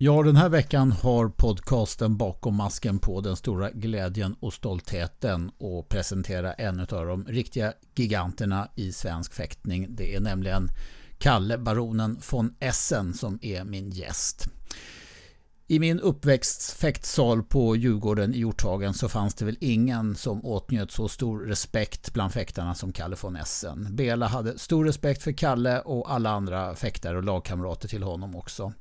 Ja, den här veckan har podcasten Bakom masken på den stora glädjen och stoltheten att presentera en av de riktiga giganterna i svensk fäktning. Det är nämligen Kalle Baronen von Essen som är min gäst. I min uppväxtfäktsal på Djurgården i Hjorthagen så fanns det väl ingen som åtnjöt så stor respekt bland fäktarna som Kalle von Essen. Bela hade stor respekt för Kalle och alla andra fäktare och lagkamrater till honom också.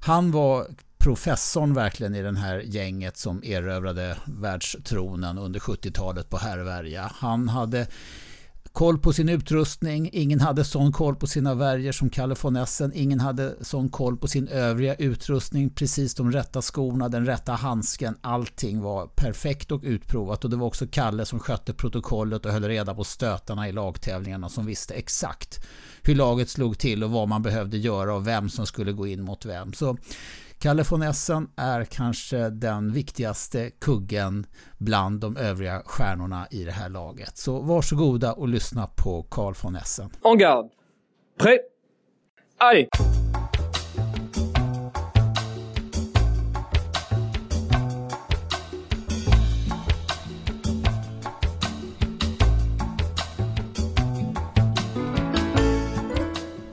Han var professorn verkligen i den här gänget som erövrade världstronen under 70-talet på Herrvärja. Han hade koll på sin utrustning. Ingen hade sån koll på sina värjor som Kalle von Essen. Ingen hade sån koll på sin övriga utrustning. Precis de rätta skorna, den rätta handsken. Allting var perfekt och utprovat. Och det var också Kalle som skötte protokollet och höll reda på stötarna i lagtävlingarna som visste exakt hur laget slog till och vad man behövde göra och vem som skulle gå in mot vem. Så Kalle von Essen är kanske den viktigaste kuggen bland de övriga stjärnorna i det här laget. Så varsågoda och lyssna på Carl von Essen. Oh en garde. Prêt. Allez.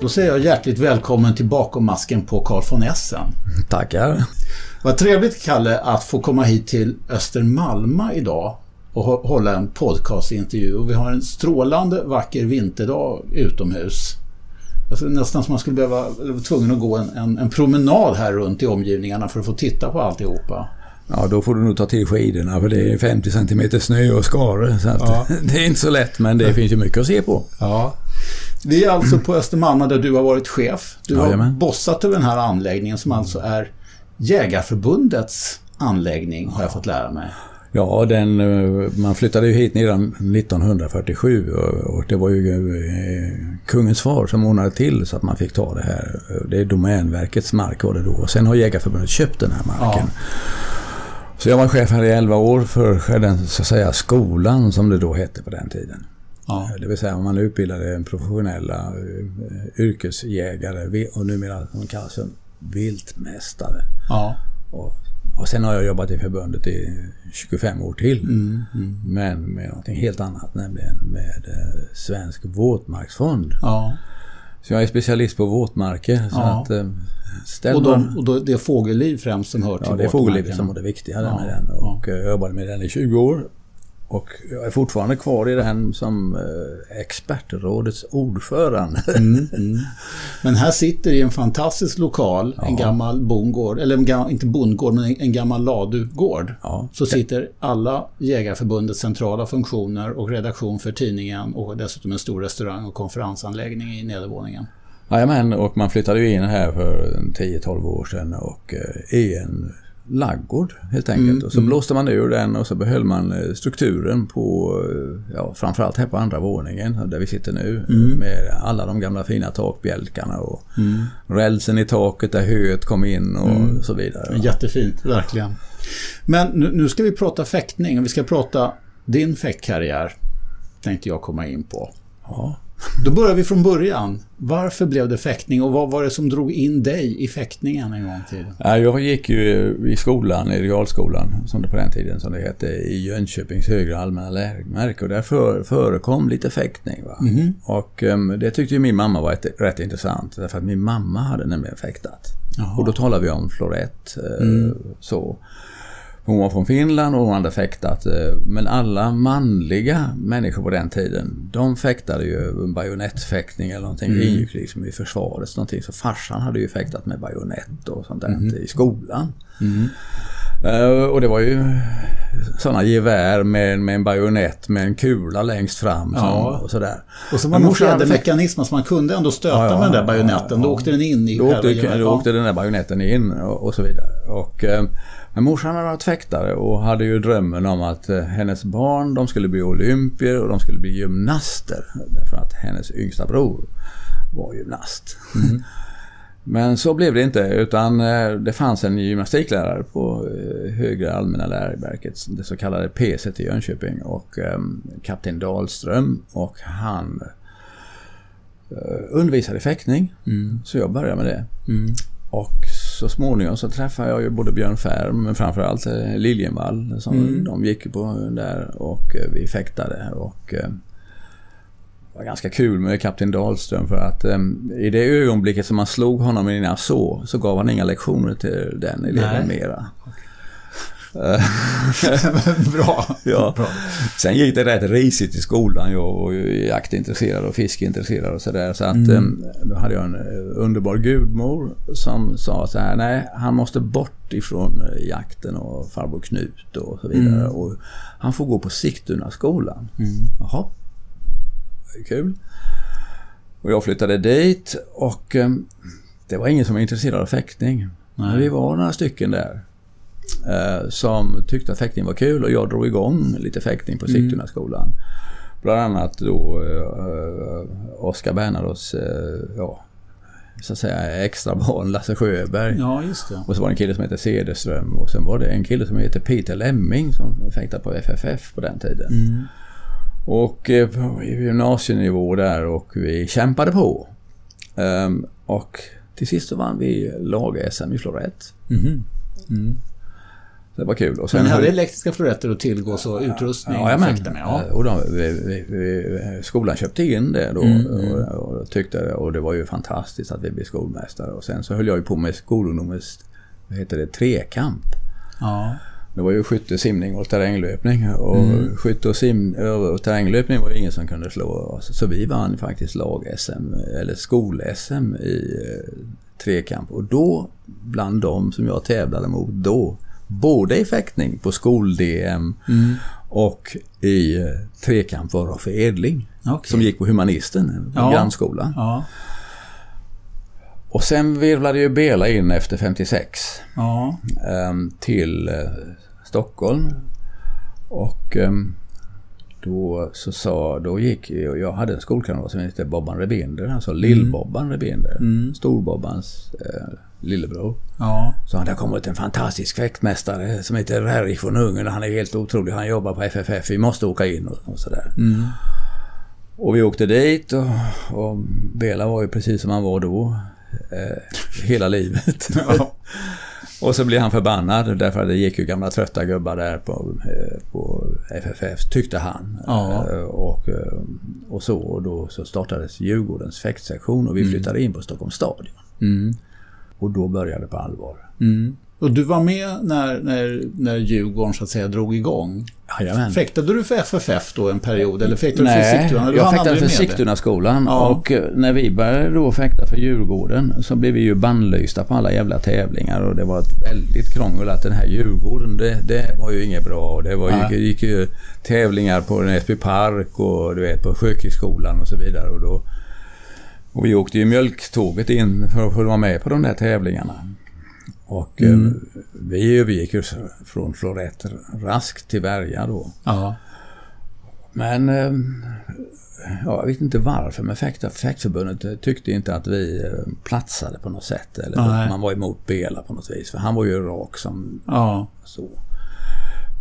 Då säger jag hjärtligt välkommen till Bakom masken på Carl von Essen. Tackar. Vad trevligt Kalle att få komma hit till Östermalma idag och hålla en podcastintervju. Och vi har en strålande vacker vinterdag utomhus. Alltså nästan som man skulle behöva, vara tvungen att gå en, en, en, promenad här runt i omgivningarna för att få titta på alltihopa. Ja, då får du nog ta till skidorna för det är 50 cm snö och skare. Så ja. det är inte så lätt men det finns ju mycket att se på. Ja. Vi är alltså på Östermalm där du har varit chef. Du har Jajamän. bossat över den här anläggningen som alltså är Jägarförbundets anläggning har jag fått lära mig. Ja, den, eh, man flyttade ju hit redan 1947 och det var ju eh, kungens far som ordnade till så att man fick ta det här. Det är Domänverkets mark var det då. Och sen har Jägarförbundet köpt den här marken. Ja. Så jag var chef här i 11 år för den så att säga skolan som det då hette på den tiden. Ja. Det vill säga man utbildade professionella uh, yrkesjägare och numera de kallas för viltmästare. Ja. Och, och sen har jag jobbat i förbundet i 25 år till. Mm, mm. Men med någonting helt annat, nämligen med uh, Svensk våtmarksfond. Ja. Så jag är specialist på våtmarker. Så ja. att, uh, och, de, och då, det är fågelliv främst som hör till Ja, det är fågelliv som är det viktiga ja. med den. Och jag jobbade med den i 20 år. Och jag är fortfarande kvar i den som eh, expertrådets ordförande. Mm, mm. Men här sitter i en fantastisk lokal, ja. en gammal bondgård, eller en gammal, inte bondgård, men en gammal ladugård. Ja. Så sitter alla Jägarförbundets centrala funktioner och redaktion för tidningen och dessutom en stor restaurang och konferensanläggning i nedervåningen. Jajamän, och man flyttade ju in här för 10-12 år sedan och eh, i en laggård helt enkelt. Mm, och så mm. blåste man ur den och så behöll man eh, strukturen på, eh, ja, framförallt här på andra våningen där vi sitter nu. Mm. Med alla de gamla fina takbjälkarna och mm. rälsen i taket där höet kom in och mm. så vidare. Jättefint, verkligen. Men nu, nu ska vi prata fäktning och vi ska prata din fäktkarriär. Tänkte jag komma in på. Ja. Då börjar vi från början. Varför blev det fäktning och vad var det som drog in dig i fäktningen en gång i tiden? Jag gick ju i skolan, i realskolan, som det på den tiden som det hette, i Jönköpings högre allmänna läroverk och där för, förekom lite fäktning. Mm. Och um, det tyckte min mamma var ett, rätt intressant, därför att min mamma hade nämligen fäktat. Jaha. Och då talar vi om florett. Uh, mm. så. Hon var från Finland och hon hade fäktat. Eh, men alla manliga människor på den tiden, de fäktade ju bajonettfäktning eller någonting. Mm. Det ingick liksom i försvaret. Någonting. Så farsan hade ju fäktat med bajonett och sånt där mm. i skolan. Mm. Uh, och det var ju sådana gevär med, med en bajonett med en kula längst fram. Ja. och sådär. Och så var det någon mekanism så man kunde ändå stöta ja, ja, med den där bajonetten. Då åkte den in i då åkte, då åkte den där bajonetten in och, och så vidare. Och, uh, men morsan hade varit fäktare och hade ju drömmen om att eh, hennes barn de skulle bli olympier och de skulle bli gymnaster. Därför att hennes yngsta bror var gymnast. Mm. Men så blev det inte utan eh, det fanns en gymnastiklärare på eh, Högre Allmänna Läroverket, det så kallade PC i Jönköping och kapten Dahlström och han undervisade i fäktning. Mm. Så jag började med det. Mm. Och så småningom så träffade jag ju både Björn Färm men framförallt eh, Liljenvall som Mm. de gick på där och eh, vi fäktade och eh, det var ganska kul med kapten Dahlström för att eh, i det ögonblicket som man slog honom innan jag så, så gav han inga lektioner till den eleven Nej. mera. Bra. Ja. Bra. Sen gick det rätt risigt i skolan. Jag var ju jaktintresserad och fiskeintresserad och sådär. Så att Mm. eh, då hade jag en eh, underbar gudmor som sa så här, nej han måste bort ifrån eh, jakten och farbror Knut och så vidare. Mm. Och han får gå på Sigtuna skolan. Jaha, kul. Och jag flyttade dit och det var ingen som var intresserad av fäktning. Men vi var några stycken där. Eh, som tyckte att fäktning var kul och jag drog igång lite fäktning på Sigtuna skolan. Bland annat då eh, Oskar Bernados, eh, ja, så att säga extra barn Lasse Sjöberg. Ja, just det. Och så var det en kille som hette Cederström och sen var det en kille som heter Peter Lemming som fäktade på FFF på den tiden. Mm. Och eh, på gymnasienivå där och vi kämpade på. Ehm, och till sist så vann vi lag-SM i florett. Mhm. Det var kul. Och Men ni hade elektriska floretter och tillgå så utrustning? Ja, med, ja. och de, vi, vi, skolan köpte in det då Mm, och, och tyckte och det var ju fantastiskt att vi blev skolmästare. Och sen så höll jag ju på med skolungdomens, vad heter det, trekamp. ja. Det var ju skytte, simning och terränglöpning. Och Mm. skytte och, sim, och terränglöpning var ju ingen som kunde slå oss. Så vi vann faktiskt lag-SM, eller skol-SM i eh, trekamp. Och då, bland dem som jag tävlade mot då, både i fäktning på skol-DM Mm. och i eh, trekamp var Roffe Edling. Okej. Som gick på Humanisten, på Ja. grannskolan. Ja. Och sen virvlade ju Bela in efter 56 Ja. ehm, till eh, Stockholm. Och ehm, då så sa, då gick, jag hade en skolkamrat som hette Bobban Rebinder, alltså Lill-Bobban Rebinder. Storbobbans eh, lillebror. Ja. Så han, det har kommit en fantastisk fäktmästare som heter Rerich von Ungern. Han är helt otrolig. Han jobbar på FFF. Vi måste åka in och, och sådär. Och vi åkte dit och, och Bela var ju precis som han var då. Eh, hela livet. Ja. och så blev han förbannad därför att det gick ju gamla trötta gubbar där på, eh, på FFF, tyckte han. Ja. Eh, och, eh, och så. Och då så startades Djurgårdens fäktsektion och vi flyttade in på Stockholms stadion. Mm. Och då började det på allvar. Mm. Och du var med när, när, när Djurgården så att säga drog igång? Jajamän. Fäktade du för FFF då en period eller fäktade du för Nej, Sigtuna? Du jag fäktade för. Sigtunaskolan Ja. och eh, när vi började då fäkta för Djurgården så blev vi ju bannlysta på alla jävla tävlingar och det var ett väldigt krångel att den här Djurgården det, det var ju inget bra och det var Nej. gick ju tävlingar på Näsby Park och du vet på Sjökrigsskolan och så vidare och då och vi åkte ju mjölktåget in för att få vara med på de där tävlingarna. Och eh, vi övergick ju från florett raskt till värja då. Ja. Men eh, ja, jag vet inte varför, men fäktförbundet eh, tyckte inte att vi eh, platsade på något sätt. Eller Nej. man var emot Bela på något vis, för han var ju rak som Ja. så.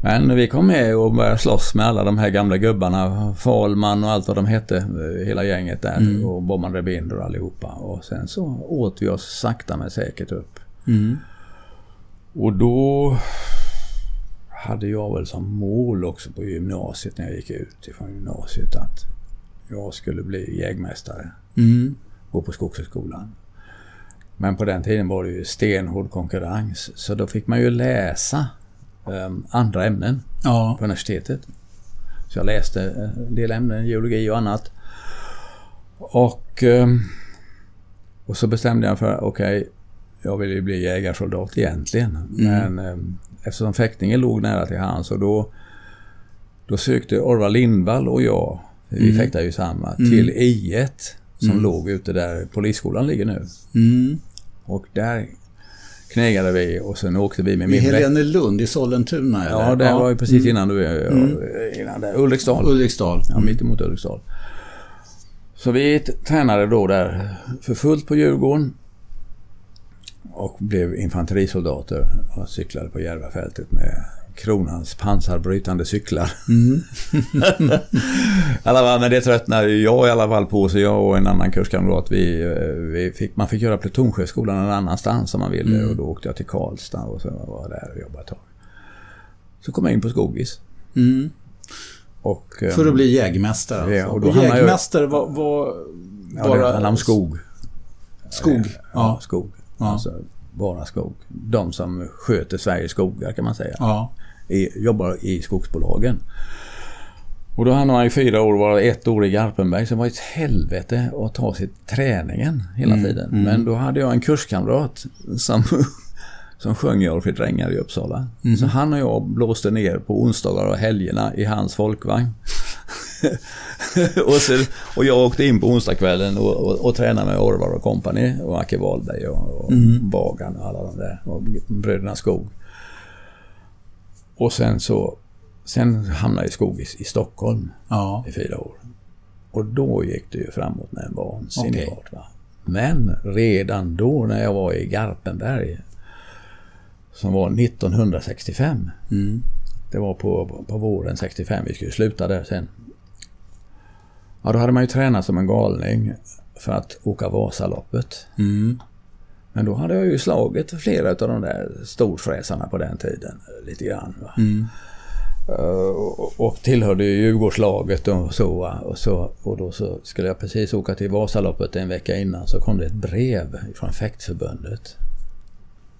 Men vi kom med och började slåss med alla de här gamla gubbarna. Falman och allt vad de hette. Hela gänget där. Och Bobban Rebinder och allihopa. Och sen så åt vi oss sakta men säkert upp. Mm. Och då hade jag väl som mål också på gymnasiet när jag gick ut ifrån gymnasiet att jag skulle bli jägmästare. Mm. Gå på Skogshögskolan. Men på den tiden var det ju stenhård konkurrens. Så då fick man ju läsa ehm, andra ämnen Ja. på universitetet. Så jag läste en del ämnen, geologi och annat. Och, ehm, och så bestämde jag för, okej, jag vill ju bli jägarsoldat egentligen. Men ehm, eftersom fäktningen låg nära till hands och då, då sökte Orvar Lindvall och jag, vi Mm. fäktade ju samma, till I1 som låg ute där polisskolan ligger nu. Mm. Och där knegade vi och sen åkte vi med I min bläck- Helenelund i Sollentuna eller? Ja, det var ju precis innan du... Innan där. Ulriksdal. Ulriksdal. Ja, mitt emot Ulriksdal. Så vi tränade då där för fullt på Djurgården. Och blev infanterisoldater och cyklade på Järvafältet med kronans pansarbrytande cyklar. Mm. alla men det tröttnade jag i alla fall på, så jag och en annan kurskamrat, vi, eh, vi fick, man fick göra plutonsjöskolan någon annanstans om man ville mm. och då åkte jag till Karlstad och så var jag där och jobbade ett tag. Så kom jag in på Skogis. Mm. Och, För att bli jägmästare alltså. Ja, och då och jägmästare var, var bara... Ja, det handlar om skog. Skog? Ja, ja skog. Ja. Alltså, bara skog. De som sköter Sveriges skogar kan man säga. Ja. I, jobbar i skogsbolagen. Och då hann man i fyra år, var ett år i Garpenberg, så det var ett helvete att ta sig träningen hela mm, tiden. Mm. Men då hade jag en kurskamrat som, som sjöng i för drängar i Uppsala. Mm. Så han och jag blåste ner på onsdagar och helgerna i hans folkvagn. och, så, och jag åkte in på onsdagskvällen och, och, och tränade med Orvar och kompani och Acke Wahlberg och, och mm. Bagan och alla de där. Och bröderna Skog. Och sen så Sen hamnade jag i Skogis i Stockholm ja. i fyra år. Och då gick det ju framåt med en vansinnig okay. fart. Men redan då när jag var i Garpenberg, som var 1965. Mm. Det var på, på våren 65, vi skulle sluta där sen. Ja, då hade man ju tränat som en galning för att åka Vasaloppet. Mm. Men då hade jag ju slagit flera av de där storfräsarna på den tiden lite grann. Mm. Uh, och tillhörde ju Djurgårdslaget och så, och så. Och då så skulle jag precis åka till Vasaloppet en vecka innan så kom det ett brev från fäktförbundet.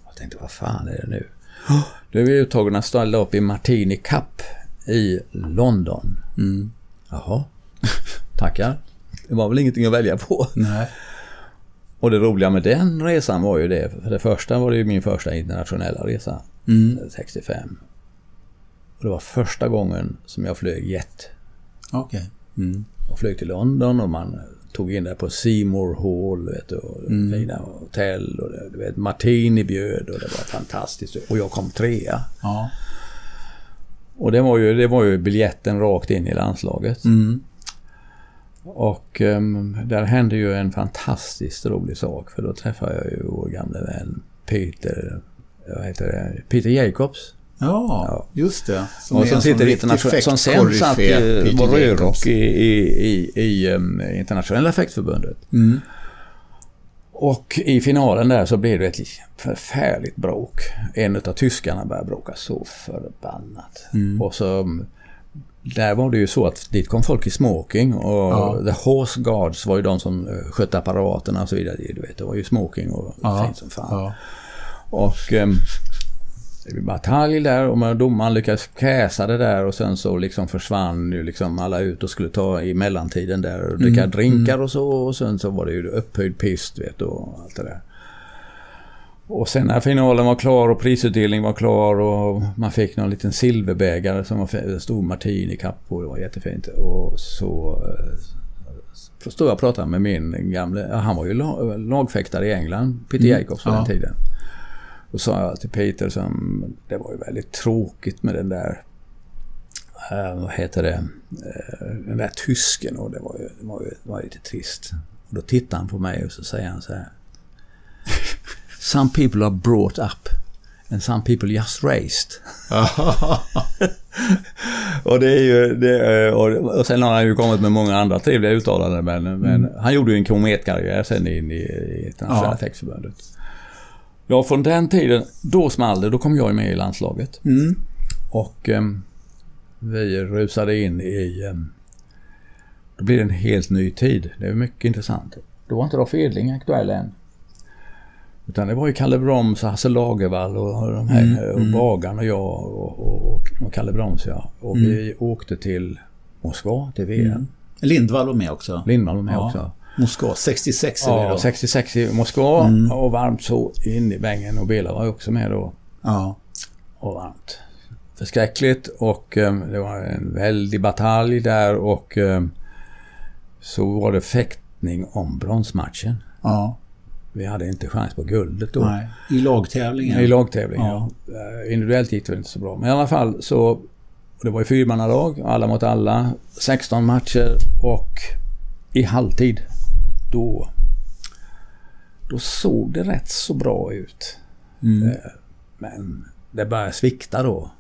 Jag tänkte, vad fan är det nu? Då är vi uttagna att ställa upp i Martini Cup i London. Mm. Jaha, tackar. Det var väl ingenting att välja på. Nej. Och det roliga med den resan var ju det, för det första var det ju min första internationella resa. Mm. 65. Och det var första gången som jag flög jet. Okej. Okay. Mm. Och flög till London och man tog in det på Seymour Hall, vet du, och mm. fina hotell och det, du vet, Martini bjöd och det var fantastiskt. Och jag kom trea. Ja. Och det var ju, det var ju biljetten rakt in i landslaget. Mm. Och um, där hände ju en fantastiskt rolig sak för då träffade jag ju vår gamle vän Peter, vad heter det, Peter Jacobs. Ja, ja, just det. Som och som sitter internationellt, som sen satt var rödrock i, i, i, i um, internationella fäktförbundet. Mm. Och i finalen där så blev det ett förfärligt bråk. En av tyskarna började bråka så förbannat. Mm. Och så um, där var det ju så att dit kom folk i smoking och ja. the horse guards var ju de som uh, skötte apparaterna och så vidare. Du vet, det var ju smoking och ja. fint som fan. Ja. Och um, det blev batalj där och domaren lyckades kräsa det där och sen så liksom försvann ju liksom alla ut och skulle ta i mellantiden där och dricka mm. drinkar och så och sen så var det ju upphöjd pist vet och allt det där. Och sen när finalen var klar och prisutdelningen var klar och man fick någon liten silverbägare som var stor martini-kapp på. Det var jättefint. Och så, så stod jag och pratade med min gamle, han var ju lagfäktare i England, Peter mm. Jacobs på ja. den tiden. Då sa jag till Peter som det var ju väldigt tråkigt med den där Uh, vad heter det, uh, den där tysken och det var ju, det var ju, det var lite trist. Och då tittar han på mig och så säger han så här. Some people are brought up and some people just raised. och det är ju, det, och, och sen har han ju kommit med många andra trevliga uttalanden men, mm. men han gjorde ju en kometkarriär sen in i, i Internationella ja. Ja, från den tiden, då small det. Då kom jag med i landslaget. Mm. Och um, vi rusade in i... Um, då blir det en helt ny tid. Det är mycket intressant. Då var inte Rolf Edling aktuell än. Utan det var ju Kalle Broms och Hasse Lagervall och de här, mm, och mm. Bagan och jag och, och, och Kalle Broms ja. Och mm. vi åkte till Moskva, till VM. Mm. Lindvall var med också. Lindvall var med ja. också. Moskva, 66 är vi då. 66 i Moskva mm. och varmt så in i bängen och Bela var också med då. Ja. Och varmt. Förskräckligt och um, det var en väldig batalj där och um, så var det fäktning om bronsmatchen. Ja. Vi hade inte chans på guldet då. Nej. I lagtävlingen? I lagtävlingen, ja. ja. Eh, individuellt gick det inte så bra. Men i alla fall så... Det var ju fyrmannalag, alla mot alla. 16 matcher och i halvtid då, då såg det rätt så bra ut. Mm. Eh, men det började svikta då.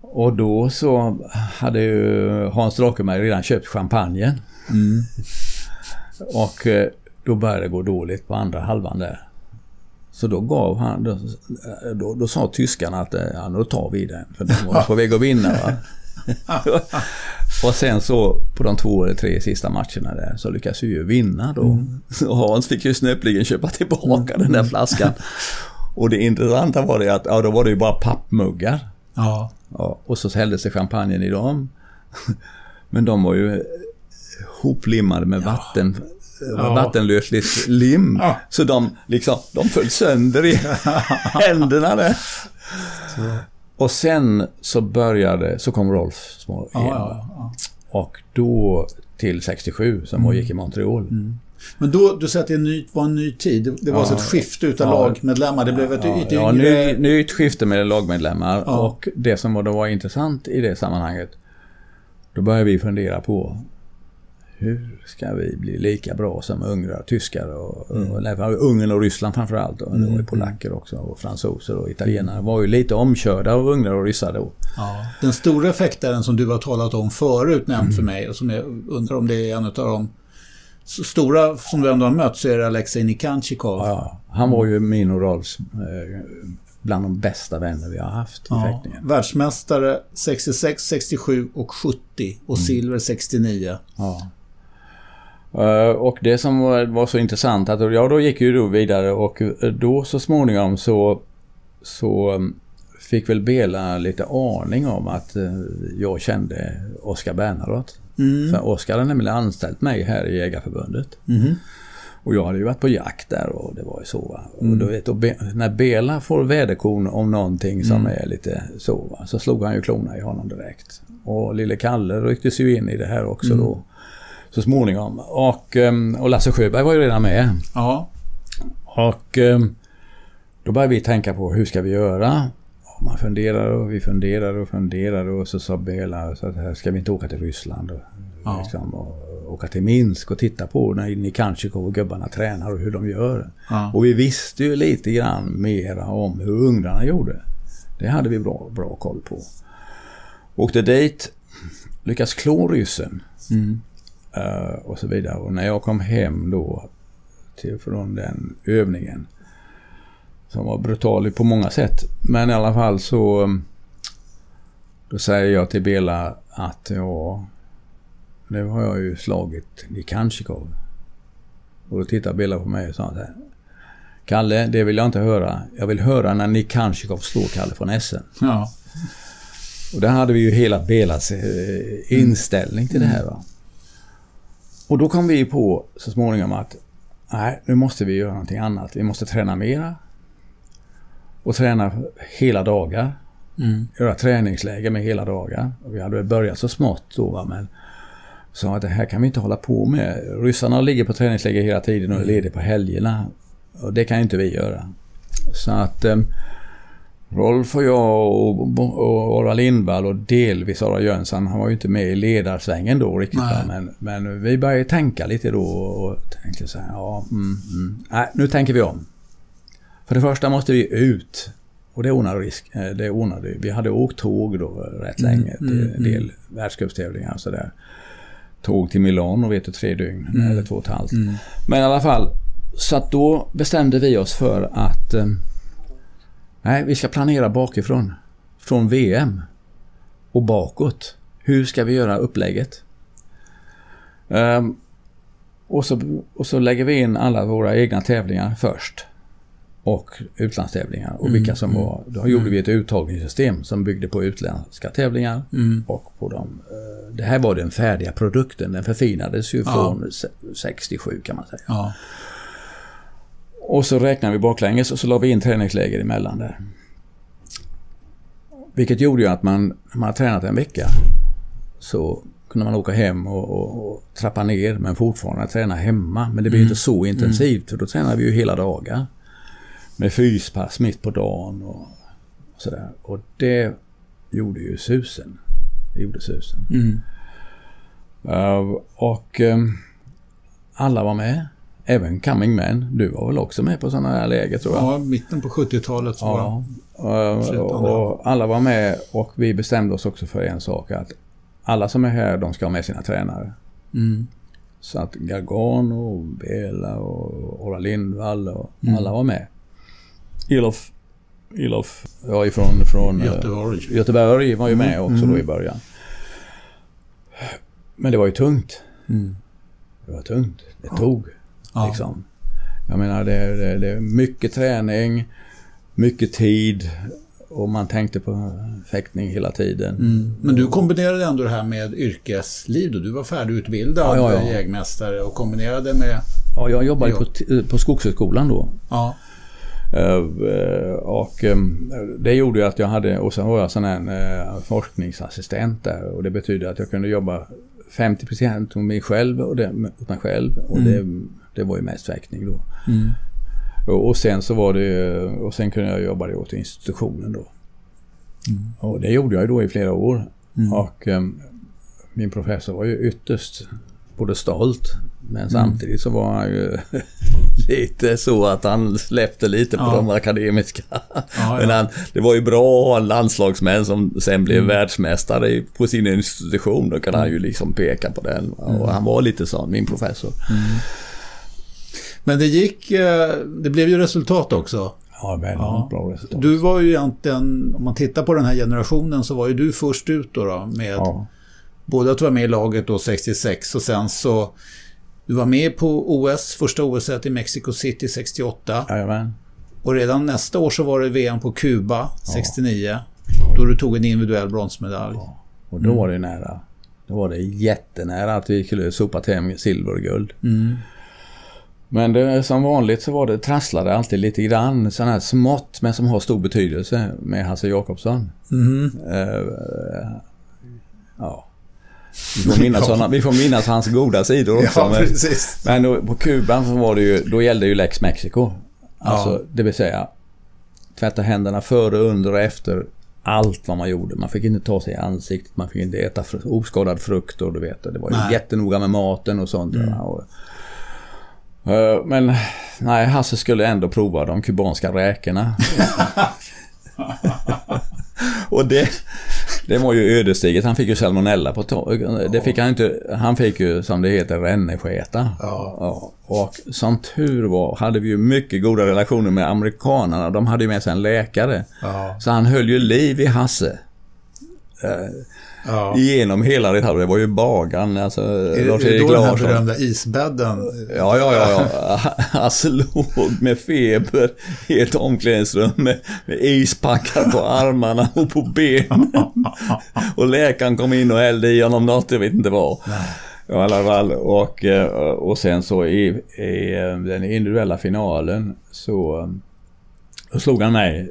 Och då så hade ju Hans Drakenberg redan köpt champagnen. Och eh, då började det gå dåligt på andra halvan där. Så då gav han, då, då, då sa tyskarna att eh, ja, nu tar vi den. För de var på väg att vinna. Va? och sen så på de två eller tre sista matcherna där så lyckades vi ju vinna då. Så Hans fick ju snöpligen köpa tillbaka den där flaskan. Och det intressanta var det att ja, då var det ju bara pappmuggar. Ja. Ja, och så hälldes det champagnen i dem. Men de var ju hoplimmade med vatten, Ja. vattenlösligt lim. Ja. Så de liksom, de föll sönder i händerna där. Och sen så började, så kom Rolf små Ja, igen. ja. Och då till 67 som mm. gick i Montreal. Men då, du säger att det ny, var en ny tid. Det, det var alltså ett skifte utav Ja. lagmedlemmar. Det blev ett, Ja, ett ja, yngre... ny, nytt skifte med lagmedlemmar Ja. och det som var, då var intressant i det sammanhanget då började vi fundera på hur ska vi bli lika bra som ungrar, tyskar och, och eller, Ungern och Ryssland framförallt. Och var ju polacker också och fransoser och italienare var ju lite omkörda av ungrar och ryssar då. Ja. Den stora effekten som du har talat om förut nämnt för mig och som jag undrar om det är en av de stora som du ändå har mött så är det Alexej Nikanchikov. Ja, han var ju min och Rolfs eh, bland de bästa vänner vi har haft i Ja, fäktningen. världsmästare 66, 67 och 70 och silver 69. Ja. Eh, Och det som var, så intressant att ja, då gick ju då vidare och eh, då så småningom så, så um, fick väl Bela lite aning om att eh, jag kände Oskar Bernadotte. För Oskar hade nämligen anställt mig här i Jägarförbundet. Och jag hade ju varit på jakt där och det var ju så. Va? Och du vet, och Be- när Bela får väderkorn om någonting som är lite så, va? så slog han ju klona i honom direkt. Och lille Kalle rycktes ju in i det här också då. Så småningom. Och, ehm, och Lasse Sjöberg var ju redan med. Ja. Och ehm, då började vi tänka på hur ska vi göra? Och man funderade och vi funderade och funderade och så sa Bela så här ska vi inte åka till Ryssland och, Ja. liksom, och åka till Minsk och titta på när Nikanchikov och gubbarna tränar och hur de gör. Ja. Och vi visste ju lite grann mera om hur ungrarna gjorde. Det hade vi bra, bra koll på. Åkte dit, lyckas klå ryssen Mm. Eh, och så vidare. Och när jag kom hem då till, från den övningen som var brutal på många sätt. Men i alla fall så um, då säger jag till Bela att ja, nu har jag ju slagit Nikanchikov. Och då tittar Bela på mig och sa så här. Kalle, det vill jag inte höra. Jag vill höra när Nikanchikov slår Kalle från Essen. Ja. Och där hade vi ju hela Belas eh, inställning till det här. Va? Och då kom vi på så småningom att nej, nu måste vi göra någonting annat. Vi måste träna mera. Och träna hela dagar. Mm. Göra träningsläger med hela dagar. Vi hade börjat så smått då va, men sa att det här kan vi inte hålla på med. Ryssarna ligger på träningsläger hela tiden och är lediga på helgerna. Och det kan inte vi göra. Så att eh, Rolf och jag och, och Orvar Lindvall och delvis Orvar Jönsson, han var ju inte med i ledarsvängen då riktigt. Men, men vi började tänka lite då och tänkte så här, ja, mm, mm. Nej, nu tänker vi om. För det första måste vi ut. Och det ordnade, risk, eh, det ordnade vi. Vi hade åkt tåg då rätt länge till en del världscupstävlingar och sådär. Tåg till Milano, vet du, tre dygn eller två och ett halvt. Men i alla fall, så att då bestämde vi oss för att eh, nej, vi ska planera bakifrån. Från VM och bakåt. Hur ska vi göra upplägget? Ehm, och, så, och så lägger vi in alla våra egna tävlingar först. Och utlandstävlingar. Och vilka som var... Då gjorde vi ett uttagningssystem som byggde på utländska tävlingar. Och på de... eh, Det här var den färdiga produkten. Den förfinades ju Ja. från se- 67 kan man säga. Ja. Och så räknade vi baklänges och så la vi in träningsläger emellan där. Vilket gjorde ju att man, när man har tränat en vecka, så kunde man åka hem och, och, och trappa ner men fortfarande träna hemma. Men det blir inte så intensivt för då tränar vi ju hela dagar. Med fyspass mitt på dagen och, och sådär. Och det gjorde ju susen. Det gjorde susen. Mm. Uh, och ehm, alla var med. Även Coming Men. Du var väl också med på sådana här läger tror jag? Ja, mitten på 70-talet så var Ja. Och, alla var med och vi bestämde oss också för en sak att alla som är här de ska ha med sina tränare. Mm. Så att Gargano, och Bela och Ola Lindvall och Mm. alla var med. Ilof, Ilof ja, ifrån från, eh, Göteborg. Göteborg var ju med Mm, också mm. då i början. Men det var ju tungt. Mm. Det var tungt. Det tog. Ja. Liksom. Jag menar, det, det, det är mycket träning, mycket tid och man tänkte på fäktning hela tiden. Mm. Men du kombinerade ändå det här med yrkesliv då? Du var färdigutbildad Ja, ja, ja. jägmästare och kombinerade med... Ja, jag jobbade på, t- på Skogshögskolan då. Ja. Eh, Och eh, det gjorde ju att jag hade, och sen var jag sån här eh, forskningsassistent där och det betyder att jag kunde jobba 50% med mig själv och det, åt mig själv och det, det var ju mest fäktning då. Mm. Och, sen så var det och sen kunde jag jobba åt institutionen då. Och det gjorde jag ju då i flera år. Och eh, min professor var ju ytterst både stolt men samtidigt så var han ju lite så att han släppte lite på Ja. de akademiska. ja. Men han, det var ju bra att ha en landslagsmän som sen blev världsmästare i- på sin institution. Då kan han ju liksom peka på den. Och han var lite sån, min professor. Men det gick... eh, Det blev ju resultat också. Ja, väldigt Ja. bra resultat. Du var ju egentligen, om man tittar på den här generationen så var ju du först ut då, då med Ja, både att du var med i laget då 66 och sen så du var med på OS, första OS i Mexico City 68 jajamän. och redan nästa år så var det VM på Kuba 69 då du tog en individuell bronsmedalj. Och då var det nära. Då var det jättenära att vi skulle sopa hem silver och guld. Mm. Men det, som vanligt så var det trasslade alltid lite grann. Sådana här smått men som har stor betydelse med Hasse Jakobsson. Mhm. Eh, ja. Vi får, minnas såna, vi får minnas hans goda sidor också. Ja, men, precis. men då, på Kuba så var det ju, då gällde ju Lex Mexico. Alltså, det vill säga tvätta händerna före, under och efter allt vad man gjorde. Man fick inte ta sig i ansiktet, man fick inte äta oskadad frukt och du vet, det var ju Nej. jättenoga med maten och sånt. va, Och, men nej, Hasse skulle ändå prova de kubanska räkorna. och det, det var ju ödesdigert. Han fick ju salmonella på tag. Det fick han inte. Han fick ju, som det heter, rännesketa. Ja. Ja, och som tur var hade vi ju mycket goda relationer med amerikanerna. De hade ju med sig en läkare. Ja. Så han höll ju liv i Hasse. Ja. Genom hela här. Det var ju Bagan, alltså Är det- är det Lars-Erik då den här Larsson. berömda isbädden? Ja, ja, ja. ja. Hasse låg med feber i ett omklädningsrum med, med ispackar på armarna och på benen. Och läkaren kom in och hällde i honom något, jag vet inte vad. I alla fall. Och, eh, och sen så i, i eh, den individuella finalen så eh, då slog han mig.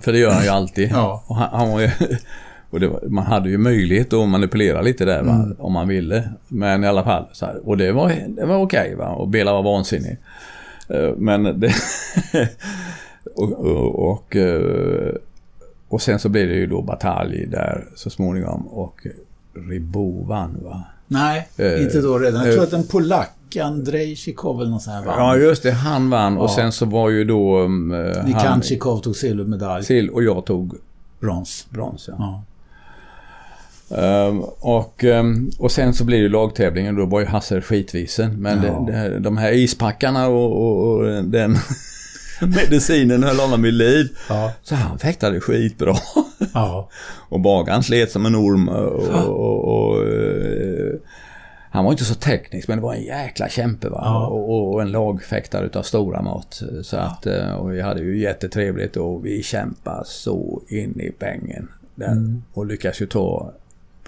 För det gör han ju alltid. Ja. Och han, han var ju, och var, man hade ju möjlighet att manipulera lite där va, Mm. om man ville. Men i alla fall. Här, och det var, det var okej va. Och Bela var vansinnig. Eh, Men det... och, och, och, eh, och sen så blev det ju då batalj där så småningom. Och Ribot vann va. Nej, Eh, inte då redan. Jag tror att en polack, Andrzej Chikov eller något sånt här vann. Ja just det, han vann. Och Ja. sen så var ju då... Um, han, Nikan Chikov tog silvermedalj. till och jag tog Brons. brons. Ja. Ja. Ehm, och, ehm, och sen så blir det lagtävlingen. Då var ju Hasse skitvisen. Men Ja. det, det, de här ispackarna och, och, och den medicinen höll honom vid liv. Ja. Så han fäktade skitbra. Ja. och Bagan slet som en orm. Och, och, och, eh, han var inte så teknisk men det var en jäkla kämpe va. Ja. Och, och en lagfäktare utav stora mått. Så att, eh, och vi hade ju jättetrevligt och vi kämpade så in i bängen. Där, Och lyckades ju ta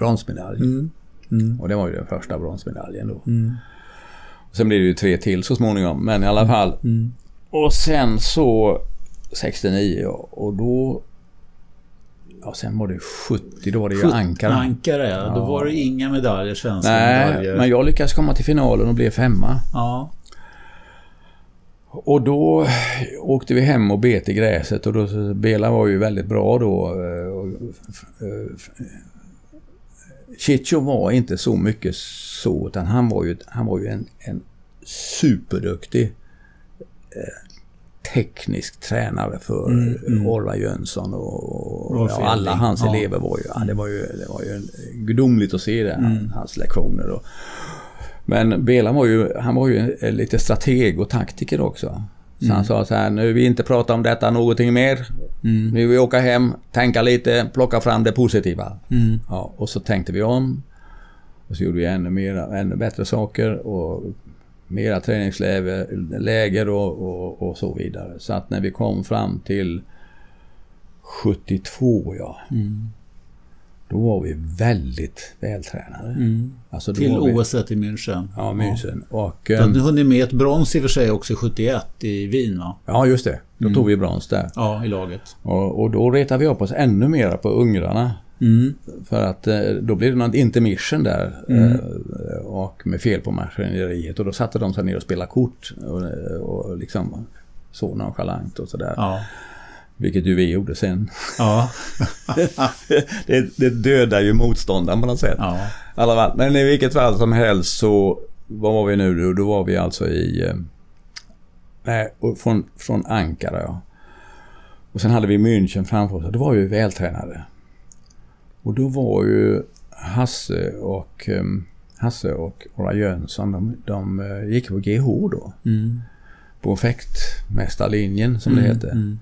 bronsmedalj. Mm. Mm. Och det var ju den första bronsmedaljen då. Mm. Och sen blev det ju tre till så småningom. Men i alla fall. Mm. Och sen så 69 ja, och då... Ja, sen var det 70, då var det ju Ankara. Ankara, ja. Då var det inga medaljer, svenska Nej, medaljer. men jag lyckades komma till finalen och blev femma. Ja. Och då åkte vi hem och bet i gräset och då, Bela var ju väldigt bra då. Chicho var inte så mycket så, utan han var ju, han var ju en, en superduktig eh, teknisk tränare för mm, mm. Orvar Jönsson och, och ja, alla hans ja. elever var ju, ja, det var ju, det var ju gudomligt att se det, mm. hans lektioner. Och, men Bela var ju, han var ju lite strateg och taktiker också. Så mm. han sa så här, nu vill vi inte prata om detta någonting mer. Mm. Nu vill vi åka hem, tänka lite, plocka fram det positiva. Mm. Ja, och så tänkte vi om. Och så gjorde vi ännu, mer, ännu bättre saker och mera träningsläger och, och, och, så vidare. Så att när vi kom fram till 72 ja. Mm. Då var vi väldigt vältränade. Mm. Alltså till vi, OS i München. Ja, München. Ja. Och, du hade hunnit med ett brons i och för sig också 71 i Wien va? Ja, just det. Då mm. tog vi brons där. Ja, i laget. Och, och då retade vi upp oss ännu mer på ungrarna. Mm. För att eh, då blev det något intermission där mm. Eh, och med fel på maskineriet och då satte de sig ner och spelade kort och, och liksom så nonchalant och sådär. Ja. Vilket ju vi gjorde sen. Ja. det, det dödar ju motståndaren på något sätt. Ja. Alla, men i vilket fall som helst så, var var vi nu då? Då var vi alltså i... Eh, nej, från, från Ankara ja. Och sen hade vi München framför oss då var vi vältränade. Och då var ju Hasse och um, Hasse och Ola Jönsson, de, de uh, gick på GH då. Mm. På fäktmästarlinjen som mm, det heter. Mm.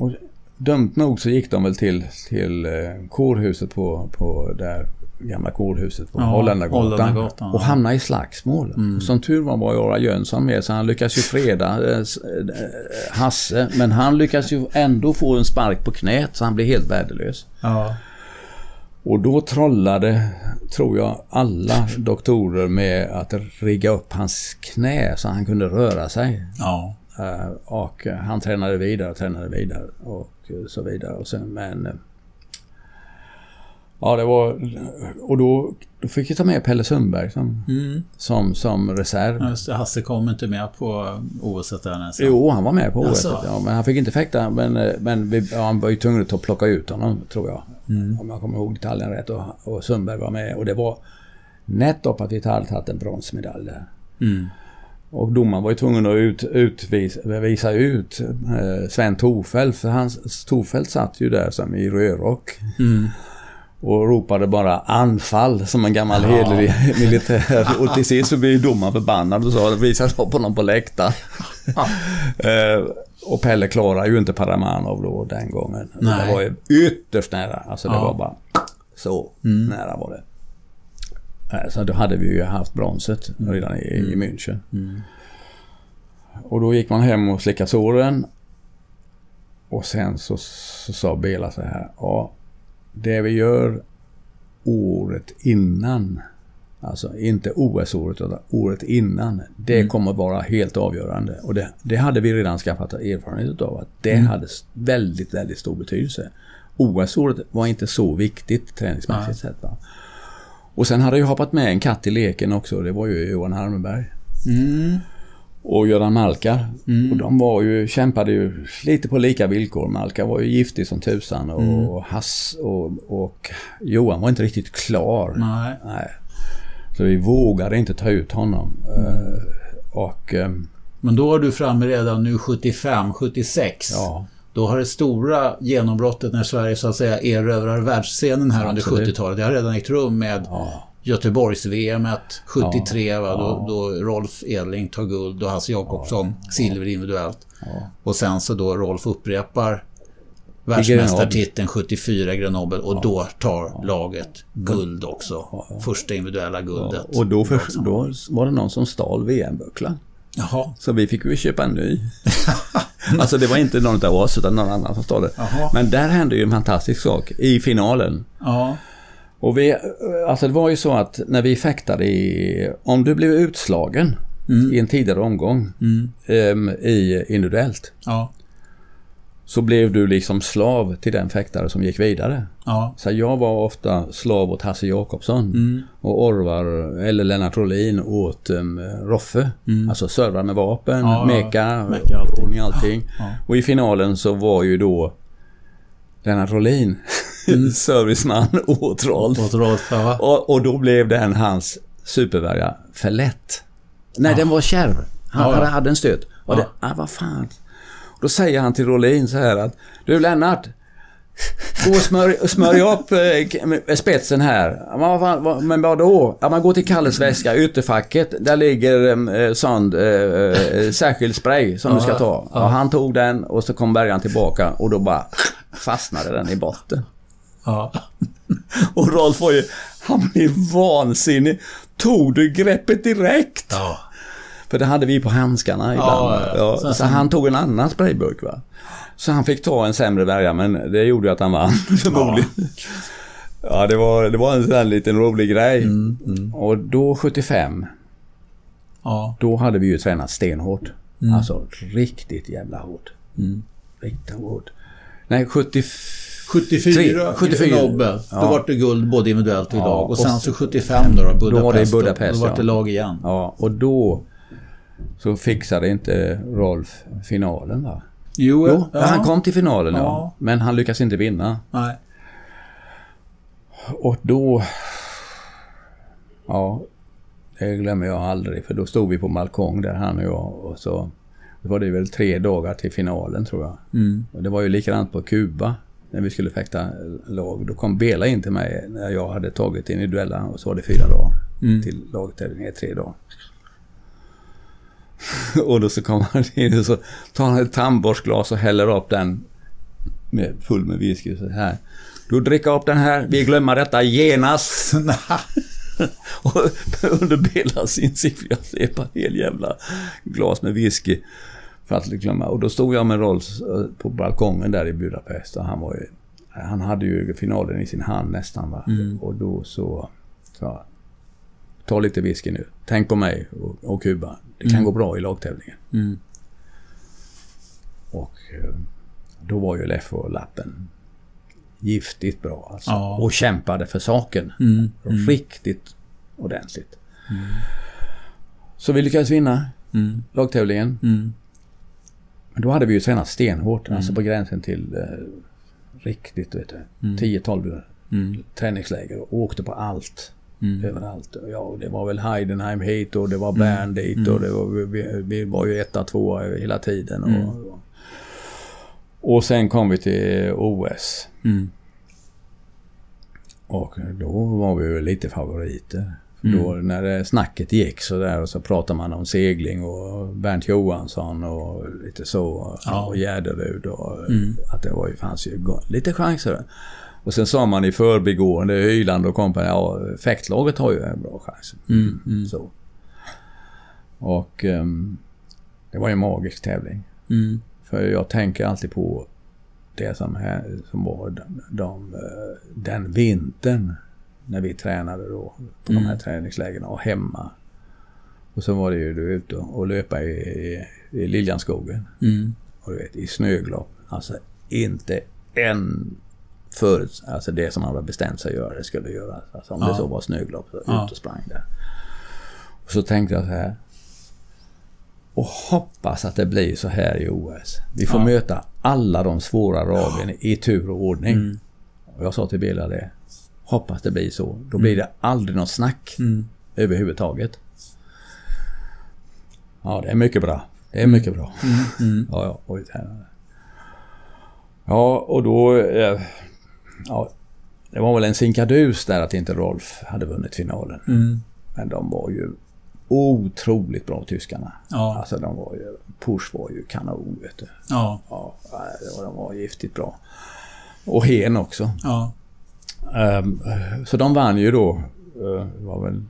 Och dumt nog så gick de väl till, till uh, kårhuset på, på där gamla kårhuset på ja, Holländargatan och hamnade i slagsmål. Mm. Som tur var var Ola Jönsson med så han lyckades ju freda eh, Hasse. Men han lyckades ju ändå få en spark på knät så han blev helt värdelös. Ja. Och då trollade, tror jag, alla doktorer med att rigga upp hans knä så han kunde röra sig. Ja. Uh, och han tränade vidare, tränade vidare och så vidare. Och sen, men Ja, det var... Och då, då fick jag ta med Pelle Sundberg som, mm. som, som reserv. Just det, Hasse kom inte med på OS där nästan. Jo, han var med på OS. Ja, men han fick inte fäkta. Men, men vi, ja, han var ju tvungen att plocka ut honom, tror jag. Mm. Om jag kommer ihåg detaljen rätt. Och, och Sundberg var med. Och det var nettopp att vi hade tagit en bronsmedalj där. Mm. Och domaren var ju tvungen att ut, utvisa, visa ut eh, Sven Torfeldt. För hans, Torfeldt satt ju där som i rödrock. Mm och ropade bara anfall som en gammal ja. hederlig militär. Och till sist så blev domaren förbannad och sa visade upp honom på läktaren. Ja. uh, och Pelle klarade ju inte Paramanov då den gången. Nej. Det var ju ytterst nära. Alltså det ja. var bara så mm. nära var det. Så då hade vi ju haft bronset redan i, mm. i München. Mm. Och då gick man hem och slickade såren. Och sen så, så sa Bela så här. Ja, det vi gör året innan, alltså inte OS-året utan året innan, det mm. kommer vara helt avgörande. Och det, det, hade vi redan skaffat erfarenhet av att det mm. hade väldigt, väldigt stor betydelse. OS-året var inte så viktigt träningsmässigt sett. Och sen hade jag hoppat med en katt i leken också, det var ju Johan Harmenberg. Mm och Göran Malkar. Mm. Och de var ju, kämpade ju lite på lika villkor. Malkar var ju giftig som tusan och, mm. Hass och, och, Johan var inte riktigt klar. Nej. Nej. Så vi vågade inte ta ut honom. Uh, och, um, Men då är du framme redan nu 75, 76. Ja. Då har det stora genombrottet när Sverige så att säga erövrar världsscenen här Absolut. under 70-talet. Det har redan ägt rum med ja. Göteborgs-VM 73 ja, va, då, då, Rolf Edling tar guld och Hasse Jakobsson ja, silver individuellt. Ja. Och sen så då Rolf upprepar världsmästartiteln 74 i Grenoble och då tar laget guld också. Första individuella guldet. Och då, för, då var det någon som stal VM-bucklan. Jaha. Så vi fick ju köpa en ny. alltså det var inte någon av oss utan någon annan som det. Jaha. Men där hände ju en fantastisk sak i finalen. Ja. Och vi, alltså det var ju så att när vi fäktade i, om du blev utslagen mm. i en tidigare omgång mm. um, i individuellt. Ja. Så blev du liksom slav till den fäktare som gick vidare. Ja. Så jag var ofta slav åt Hasse Jakobsson. Mm. Och Orvar, eller Lennart Rolin åt um, Roffe. Mm. Alltså servar med vapen, ja, meka, meka allting. allting. Ja. Och i finalen så var ju då Lennart Rolin mm. serviceman åt Rolf. Åt Rolf ja. och, och då blev den hans supervärja för lätt. Nej, den var kärv. Han hade, hade en stöt. Och det, ah, vad fan. Då säger han till Rolin så här att Du Lennart. Gå och smörj, smörj upp eh, spetsen här. Ja, Men, vadå? Ja, man går till Kalles väska, ytterfacket. Där ligger eh, sån eh, eh, särskild spray som du ska ta. Och han tog den och så kom bärgaren tillbaka och då bara fastnade den i botten. Ja. Och Rolf var ju, han blev vansinnig. Tog du greppet direkt? Ja. För det hade vi på handskarna ibland. ja, ja. Ja, Sen- så han tog en annan sprayburk va. Så han fick ta en sämre värja men det gjorde ju att han vann förmodligen. Ja, det, var, det var en sån här liten rolig grej. Mm, Och då 75, Ja. då hade vi ju tränat stenhårt. Mm. Alltså riktigt jävla hårt. Riktigt hårt. Nej, 70... 74, 74. Nobel. Då var det guld både individuellt och i Ja, lag. Och och sen så 75 då, då Budapest. Då var det i Budapest, Då, då var det ja. lag igen. Ja, och då så fixade inte Rolf finalen va? Jo, Jo, han kom till finalen ja. Ja. Men han lyckas inte vinna. Nej. Och då... Ja, det glömmer jag aldrig för då stod vi på balkong där han och jag och så det var det väl tre dagar till finalen tror jag. Mm. Och det var ju likadant på Kuba när vi skulle fäkta lag. Då kom Bela in till mig när jag hade tagit individuella och så var det fyra dagar Mm. till lagtävlingen, tre dagar. och då så kommer han in och så tar han ett tandborstglas och häller upp den med, full med whisky så här. Du dricker upp den här, vi glömmer detta genast. och under Belas jag svepa hel jävla glas med whisky. För att glömma. Och då stod jag med Rolf eh, på balkongen där i Budapest och han var ju... Han hade ju finalen i sin hand nästan va. Och då så jag, Ta lite whisky nu. Tänk på mig och, Kuba. Det kan gå bra i lagtävlingen. Mm. Och eh, då var ju Leffo och Lappen giftigt bra alltså. Ja. Och kämpade för saken. Mm. Riktigt ordentligt. Så vi lyckades vinna Mm. lagtävlingen. Mm. Men då hade vi ju tränat stenhårt. Alltså på gränsen till eh, riktigt, vet du. 10-12 Mm. träningsläger och åkte på allt. Mm. Överallt. Ja, det var väl Heidenheim hit och det var Bern dit och det var, vi, vi var ju etta, tvåa hela tiden. Och, och sen kom vi till OS. Mm. Och då var vi ju lite favoriter. Mm. Då när det snacket gick så där och så pratade man om segling och Bernt Johansson och lite så. Ja. Och Gärderud och Mm. att det var ju, fanns ju lite chanser. Och sen sa man i förbigående, Hyland och kompani, ja fäktlaget har ju en bra chans. Mm. Mm. Så. Och ehm, det var ju en magisk tävling. Mm. För jag tänker alltid på det som, här, som var de, de, eh, den vintern när vi tränade då på de här träningslägren och hemma. Och så var det ju du ute och löpa i, i, i Liljanskogen. Mm. Och du vet, i snöglopp. Alltså inte en förut, alltså det som man hade bestämt sig att göra, det skulle göras. Alltså om Ja. det så var snöglopp, så Ja. ut och sprang där. Och så tänkte jag så här. Och hoppas att det blir så här i OS. Vi får Ja. möta alla de svåra ragen i tur och ordning. Mm. Och jag sa till Bela det. Hoppas det blir så. Då blir det aldrig något snack Mm. överhuvudtaget. Ja, det är mycket bra. Det är mycket bra. Mm. Ja, ja. Och. Ja, och då... Eh, ja, det var väl en sinkadus där att inte Rolf hade vunnit finalen. Mm. Men de var ju otroligt bra, tyskarna. Ja. Alltså de var ju... Push var ju kanon, vet du. Ja. Ja, de var giftigt bra. Och Hen också. Ja. Ehm, så de vann ju då. Det var väl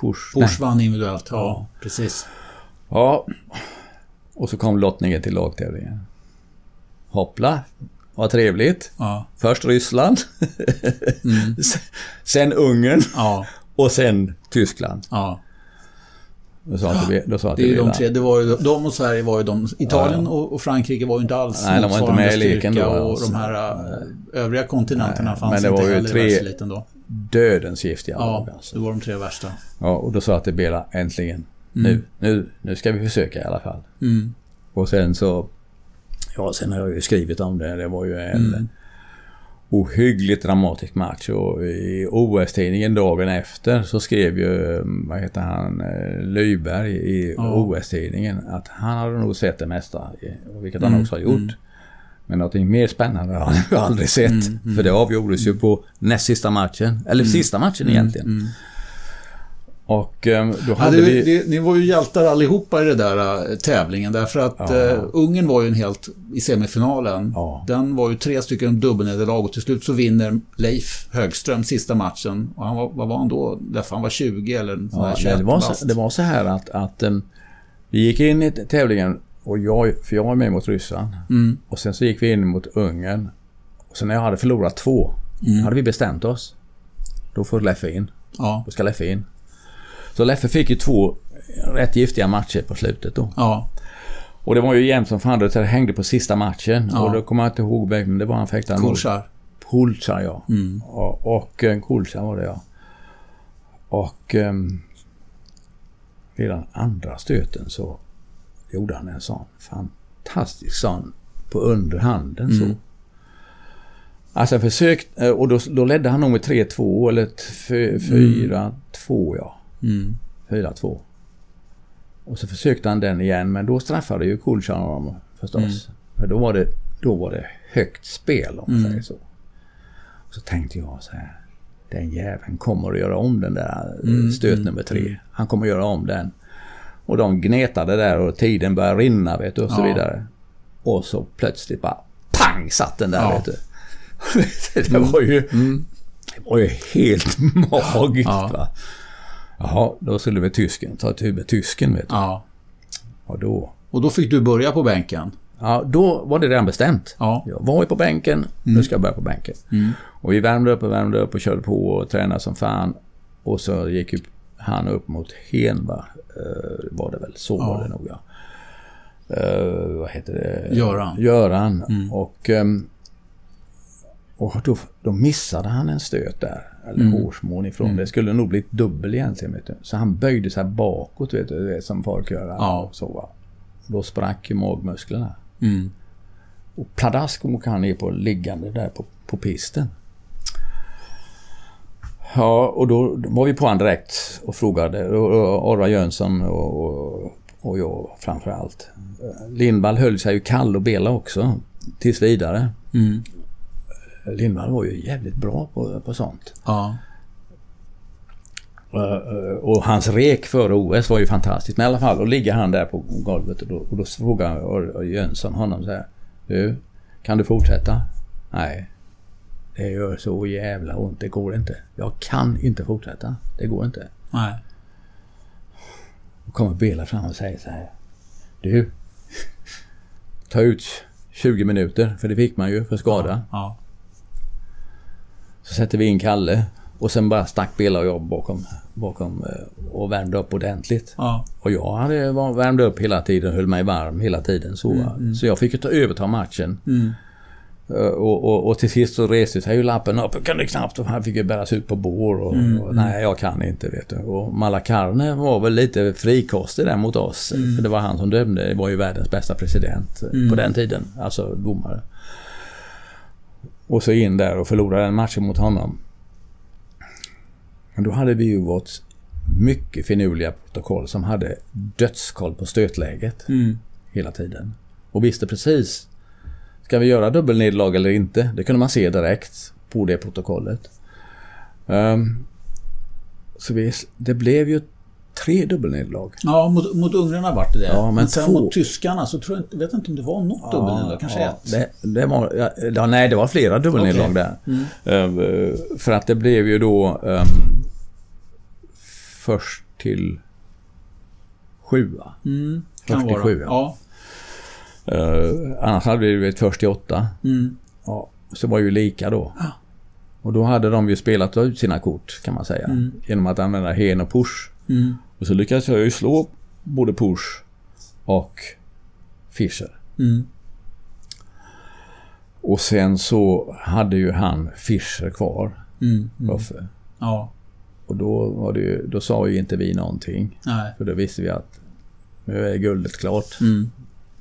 Push. Bush vann individuellt. Ja, Ja. precis. Ja. Och så kom lottningen till lagtävlingen. Hoppla. Vad trevligt. Ja. Först Ryssland. Mm. sen Ungern. Ja. Och sen Tyskland. Ja. Då sa att det, då sa att Det är ju de tre. Det var ju, de och Sverige var ju de. Italien och, och Frankrike var ju inte alls Nej, de var inte med i leken då, Och alltså. de här äh, övriga kontinenterna Nej, fanns men det inte var ju heller tre- i världseliten då. Dödens giftiga Ja, lag alltså. det var de tre värsta. Ja, och då sa jag till Bela, äntligen. Nu, nu, nu ska vi försöka i alla fall. Mm. Och sen så... Ja, sen har jag ju skrivit om det. Det var ju en... Mm. ohyggligt dramatisk match och i OS-tidningen dagen efter så skrev ju, vad heter han, eh, Lyberg i Ja. OS-tidningen att han hade nog sett det mesta, vilket han Mm, också har gjort. mm. Men någonting mer spännande har ju aldrig sett. Mm, mm. För det avgjordes ju på näst sista matchen, eller sista matchen egentligen. Och eh, då Ja, hade det, vi... det, ni var ju hjältar allihopa i den där äh, tävlingen därför att Ja. äh, Ungern var ju en helt i semifinalen. Ja. Den var ju tre stycken dubbelnederlag och till slut så vinner Leif Högström sista matchen. Och han var, vad var han då? Därför han var 20 eller Ja, här nej, 21 det, var så, det var så här att, att em, vi gick in i tävlingen och jag, för jag var med mot Ryssland. Mm. Och sen så gick vi in mot Ungern. Och sen när jag hade förlorat två, Mm. hade vi bestämt oss. Då får Leffe in. Ja. Då ska Leffe in. Så Leffe fick ju två rätt giftiga matcher på slutet då. Ja. Och det var ju jämnt som fan. Det hängde på sista matchen. Ja. Och då kommer jag inte ihåg vem men det var han fäktaren mot. Korsar. Kulchar ja. Mm. Och, och eh, Kulchar var det ja. Och um, den andra stöten så gjorde han en sån fantastisk sån på underhanden så. Mm. Alltså försökt, eh, och då, då ledde han nog med 3-2 eller t- fy- 4-2 ja. Mm. 4-2. Och så försökte han den igen men då straffade ju Kulchar honom förstås. Mm. För då var, det, då var det högt spel om man Mm. säger så. Så tänkte jag så här. Den jäveln kommer att göra om den där eh, Mm, stöt mm, nummer tre. mm. Han kommer att göra om den. Och de gnetade där och tiden började rinna vet du och så Ja. vidare. Och så plötsligt bara pang satt den där Ja. vet du. det var ju, Mm. det var ju helt magiskt Ja. va. Jaha, då skulle vi tysken ta tur med tysken vet du. Ja. Och då, Och då fick du börja på bänken. ja, då var det redan bestämt. Ja. Jag var ju på bänken, nu ska jag börja på bänken. Mm. Och vi värmde upp och värmde upp och körde på och tränade som fan. Och så gick ju han upp mot Henva. Uh, var det väl, så Ja. var det nog ja. Eh, vad heter det? Göran. Göran. Mm. Och, ehm, och då, då missade han en stöt där. Eller Mm. hårsmån ifrån. Mm. Det skulle nog blivit dubbel egentligen. Vet du. Så han böjde sig bakåt vet du. Det som folk gör. Ja. Så, va. Då sprack ju magmusklerna. Mm. Och pladask åker han ner på liggande där på, på pisten. Ja, och då var vi på han direkt och frågade. Orra Jönsson och, och, och jag framför allt. Lindvall höll sig ju kall och bela också. Tills vidare. Mm. Lindvall var ju jävligt bra på, på sånt. Ja. Eh, eh, Och hans rek före OS var ju fantastiskt. Men i alla fall, då ligger han där på golvet och då, och då frågar Jönsson honom så här. Du, kan du fortsätta? Nej. Det gör så jävla ont. Det går inte. Jag kan inte fortsätta. Det går inte. Nej. Då kommer Bela fram och säger så här. Du. Ta ut 20 minuter, för det fick man ju för skada. Ja. Så sätter vi in Kalle. Och sen bara stack Bela och jag bakom, bakom eh, och värmde upp ordentligt. Ja. Och jag hade värmde upp hela tiden, höll mig varm hela tiden. Så, Mm, mm. så jag fick ju ta överta matchen. Mm. Eh, Och, och, och till sist så reste sig ju lappen upp. Jag kunde knappt han fick ju bäras ut på bår. Och, Mm, och, mm. nej, jag kan inte vet du. Och Malakarne var väl lite frikostig där mot oss. Mm. För det var han som dömde. Det var ju världens bästa president eh, på den tiden. Alltså domare. Och så in där och förlorade den matchen mot honom. Men då hade vi ju vårt mycket finurliga protokoll som hade dödskoll på stötläget Mm. hela tiden. Och visste precis. Ska vi göra dubbelnederlag eller inte? Det kunde man se direkt på det protokollet. Ehm, så vi, det blev ju tre dubbelnederlag. Ja, mot, mot ungrarna vart det det. Ja, men men sen två- mot tyskarna så tror jag inte, vet inte om det var något dubbelnederlag. Kanske ja, ett. Det, det var, ja, ja, nej, det var flera dubbelnederlag Okej. där. Mm. Ehm, för att det blev ju då ehm, först till sjua. Mm. Först till vara. sju, ja. Ehm, annars hade vi blivit först till åtta. Mm. Ja, så var ju lika då. Ja. Och då hade de ju spelat ut sina kort kan man säga. Mm. Genom att använda hen och push. Mm. Och så lyckades jag ju slå både push och Fischer. Mm. Och sen så hade ju han Fischer kvar, Mm. Mm. Roffe. Ja. Och då, var det ju, då sa ju inte vi någonting. Nej. För då visste vi att nu är guldet klart. Mm.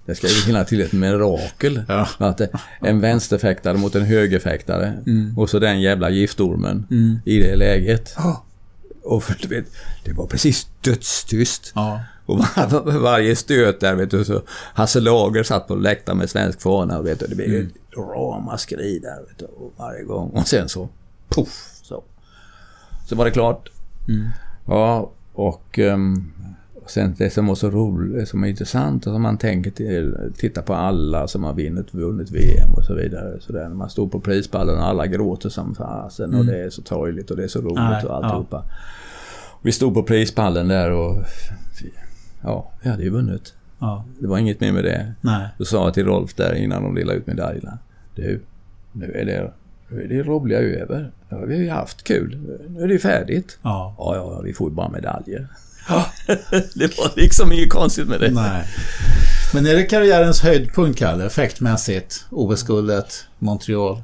Det ska ju finnas till ett mirakel. Ja. Att det- en vänsterfäktare mot en högerfäktare. Mm. Och så den jävla giftormen i det läget. Och för, du vet, det var precis dödstyst. Ja. Och var, varje stöt där, vet du, så Hasse Lager satt på läktaren med svensk fana och vet du, det blev Mm. ett ramaskri där, vet du, och varje gång. Och sen så, poff, så. Så var det klart. Mm. Ja, och um, sen det som var så roligt, som är intressant, och som man tänker till, titta på alla som har vunnit, vunnit VM och så vidare. Så där, man står på prispallen och alla gråter som fasen och det är så torgligt och det är så roligt Mm. Nej, och alltihopa. Vi stod på prispallen där och ja, vi hade ju vunnit. ja. Det var inget mer med det. Nej. Då sa jag till Rolf där innan de delade ut medaljerna. Du, nu är det, nu är det roliga över. Ja, vi har ju haft kul. Nu är det färdigt. Ja. Ja, ja, vi får ju bara medaljer. det var liksom inget konstigt med det. Nej. Men är det karriärens höjdpunkt, Kalle? Effektmässigt? OS-guldet? Montreal?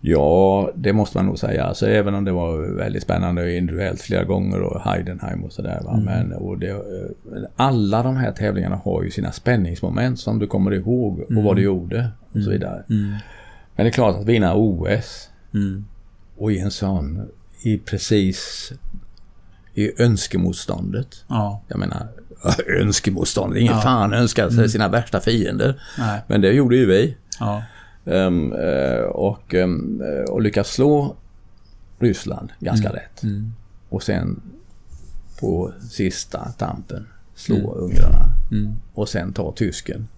Ja, det måste man nog säga. Alltså, även om det var väldigt spännande och individuellt flera gånger och Heidenheim och sådär. va. Men och det, eh, alla de här tävlingarna har ju sina spänningsmoment som du kommer ihåg och vad du gjorde och så vidare. Men det är klart att vinna OS Mm. och i en sån, i precis i önskemotståndet. Ja. Jag menar, önskemotståndet. Ingen Ja. fan önskar sig sina värsta fiender. Nej. Men det gjorde ju vi. Ja. Eh, och, um, och lyckas slå Ryssland ganska rätt. Mm. Och sen på sista tampen slå ungrarna. Mm. Och sen ta tysken.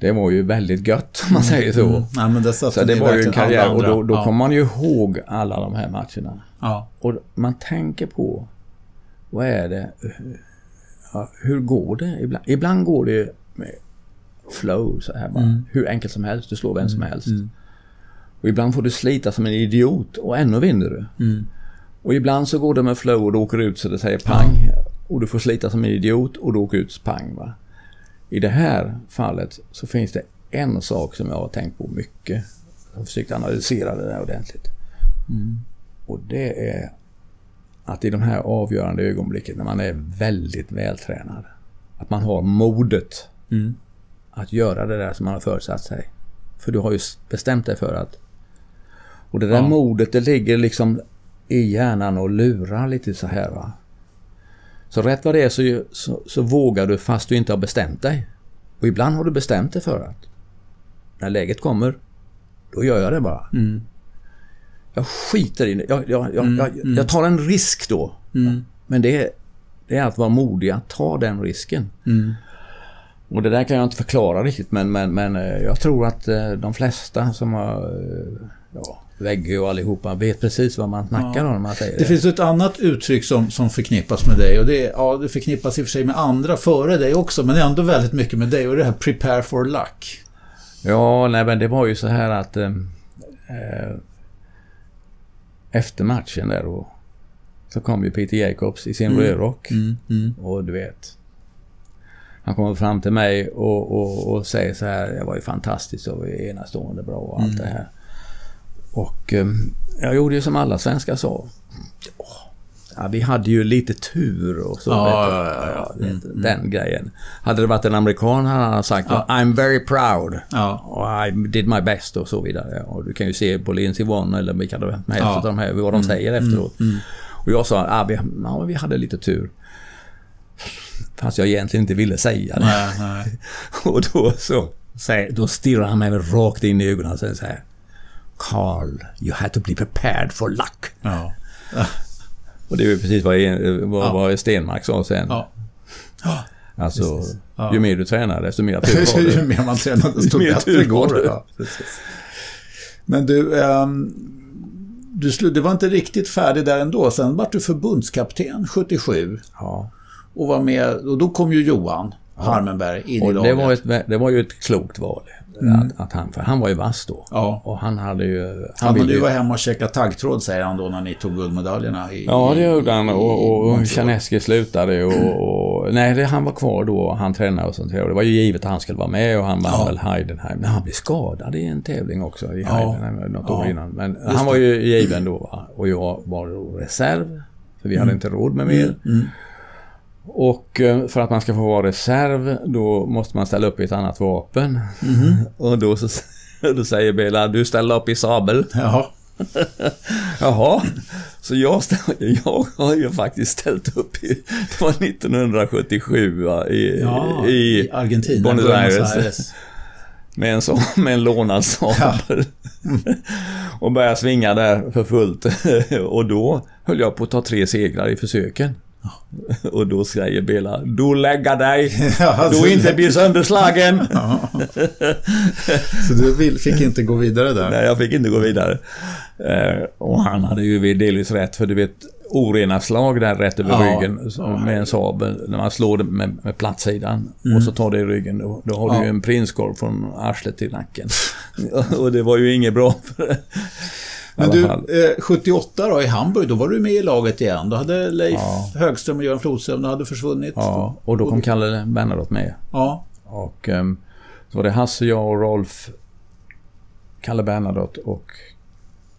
Mm. Det var ju väldigt gött om man säger så. Mm. Nej, men det, Så det var ju en karriär och då, då ja. kommer man ju ihåg alla de här matcherna. Ja. Och man tänker på vad är det? Ja, hur går det? Ibland, ibland går det med flow så här bara. Mm. Hur enkelt som helst. Du slår vem som helst. Och ibland får du slita som en idiot och ändå vinner du. Mm. Och ibland så går det med flow och du åker ut så det säger pang. Och du får slita som en idiot och du åker ut pang. Va? I det här fallet så finns det en sak som jag har tänkt på mycket. Jag har försökt analysera det där ordentligt. Och det är att i de här avgörande ögonblicken när man är väldigt vältränad. Att man har modet Mm. att göra det där som man har förutsatt sig. För du har ju bestämt dig för att... Och det där Ja. modet det ligger liksom i hjärnan och lurar lite så här va. Så rätt vad det är så, så, så vågar du fast du inte har bestämt dig. Och ibland har du bestämt dig för att när läget kommer, då gör jag det bara. Mm. Jag skiter i det. Jag, jag, jag, Mm, jag, mm. tar en risk då. Mm. Men det är, det är att vara modig att ta den risken. Mm. Och det där kan jag inte förklara riktigt men, men, men eh, jag tror att eh, de flesta som har eh, ja, Vegge och allihopa vet precis vad man snackar om när man säger Det det. finns ett annat uttryck som, som förknippas med dig och det, är, ja, det förknippas i och för sig med andra före dig också men ändå väldigt mycket med dig och det här prepare for luck. Ja, nej men det var ju så här att eh, eh, efter matchen där då så kom ju Peter Jacobs i sin Mm. rödrock Mm. Mm. och du vet han kommer fram till mig och, och, och säger så här, det var ju fantastiskt och enastående bra och allt Mm. det här. Och eh, jag gjorde ju som alla svenskar sa. Ja, vi hade ju lite tur och så. Ja, ja, ja, du, Den grejen. Hade det varit en amerikan hade han sagt. I'm very proud. I did my best och så vidare. Och du kan ju se på Lindsey Vonn eller vilka som helst Ja. de här, vad de säger efteråt. Mm. Och jag sa, ah, vi, ja, vi hade lite tur. Fast jag egentligen inte ville säga det. Nej, nej. Och då så, då stirrar han mig rakt in i ögonen och säger så här. Carl, you had to be prepared for luck. Ja. Och det är ju precis vad, vad, Ja. vad Stenmark sa sen. Ja. Alltså, Precis. Ja. ju mer du tränar desto mer tur Ju du. mer man tränar desto Ju mer tur går det. Ja. Men du, ehm, du, du var inte riktigt färdig där ändå. Sen var du förbundskapten 77 Ja. och var med. Och då kom ju Johan Harmenberg in i Och laget. det var, ett, det var ju ett klokt val. Att, att han, för han var ju vass då. Ja. Och han hade ju... Han, Han ville ju vara hemma och käka taggtråd säger han då när ni tog guldmedaljerna. I, Ja, det gjorde han. i- Och, och. Chaneski slutade och, och... Nej, det, han var kvar då och han tränade och sånt där. Och det var ju givet att han skulle vara med och han vann Ja. väl Heidenheim. Men han blev skadad i en tävling också i Ja. Heidenheim något år Ja. innan. Men Just han var ju given då va? Och jag var då reserv. För vi hade inte råd med mer. Mm. Och eh, för att man ska få vara reserv då måste man ställa upp i ett annat vapen. Och då, så, då säger Bela, du ställer upp i sabel. Jaha. Jaha, så jag, jag har ju faktiskt ställt upp i, det var 1977 va, i, Ja, i, i Argentina, Buenos Aires. Aires. Med en, sån, med en lånad sabel. och började svinga där för fullt. och då höll jag på att ta tre segrar i försöken. Och då säger Bela, du lägger dig, Ja, du inte blir sönderslagen. Så du fick inte gå vidare där? Nej, jag fick inte gå vidare. Eh, och han hade ju delvis rätt, för du vet orena slag där rätt över Ja. ryggen med en sabel. När man slår med, med plattsidan Mm. och så tar det i ryggen, då, då har du Ja. ju en prinskorv från arslet till nacken. och det var ju inget bra. Men du, eh, 78 då i Hamburg, då var du med i laget igen. Då hade Leif Ja. Högström och Göran Flodström, de hade försvunnit. ja, och då kom Kalle Bernadotte med. Ja. Och ehm, så var det Hasse, jag och Rolf, Kalle Bernadotte och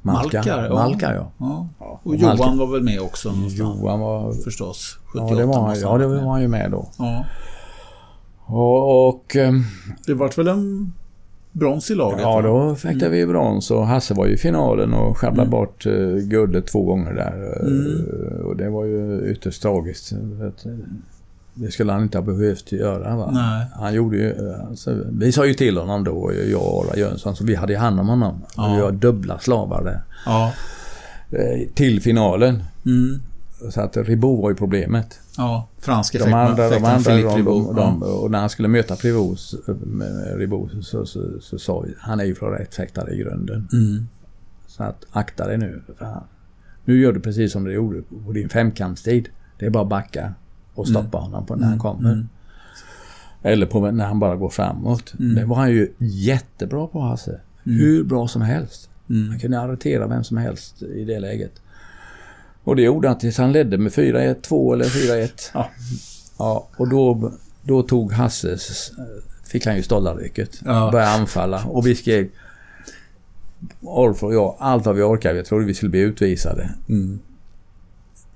Malka. Malkar, ja. Malkar, ja. ja. Och Malka. Johan var väl med också någonstans, Johan var... förstås. 78 Ja, det var, ja, det var han ju med då. Ja. Och, och ehm, Det vart väl en brons i laget? ja, då fäktade vi brons och Hasse var ju i finalen och sjabblade bort uh, guldet två gånger där. Eh, Och det var ju ytterst tragiskt. Eh, Det skulle han inte ha behövt göra. Va? Nej. Han gjorde ju... eh, Alltså, vi sa ju till honom då, jag och Ara Jönsson, så vi hade ju hand om honom. Ja. Vi var dubbla slavar där. Ja. Till finalen. Mm. Så att Ribot var ju problemet. Ja, fransk De effekt. andra, de andra de, Ribaud. de, och när han skulle möta Privos, med Ribot så, så, så, sa han är ju från rätt fäktare i grunden. Mm. Så att akta dig nu. För fan. Nu gör du precis som du gjorde på din femkampstid. Det är bara att backa och stoppa honom på när han kommer. mm. Eller på när han bara går framåt. Det var han ju jättebra på Hasse. Hur bra som helst. Mm. Han kunde arretera vem som helst i det läget. Och det gjorde han tills han ledde med 4-1, 2 eller 4-1. Ja. Ja, och då, då tog Hasses... Fick han ju stollarrycket. Ja. Började anfalla. Och vi skrev... Orf och jag, allt vad vi orkade. Jag trodde vi skulle bli utvisade. Mm.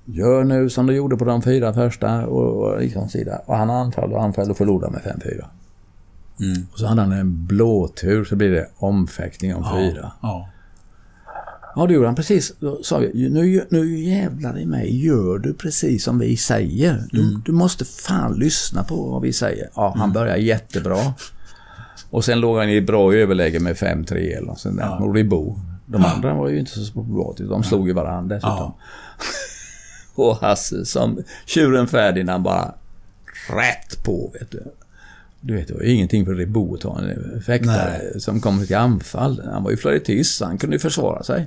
Gör nu som du gjorde på de fyra första och, och liksom sida. Och han anfall och anfall och förlorade med 5-4. Mm. Och så hade han en blåtur så blir det omfäktning om fyra. Ja. Ja, det gjorde han precis. Då sa vi, nu, nu jävlar i mig, gör du precis som vi säger. Du, du måste fan lyssna på vad vi säger. Ja, han började jättebra. Och sen låg han i bra överläge med 5-3 eller något sånt där. Ja. Och Ribot. De andra var ju inte så bra. De slog ju varandra dessutom. Ja. Och Hasse som tjuren Ferdinand bara rätt på, vet du. Du vet, det var ju ingenting för Ribot att ha en fäktare Nej. som kommer till anfall. Han var ju flöjtist, han kunde ju försvara sig.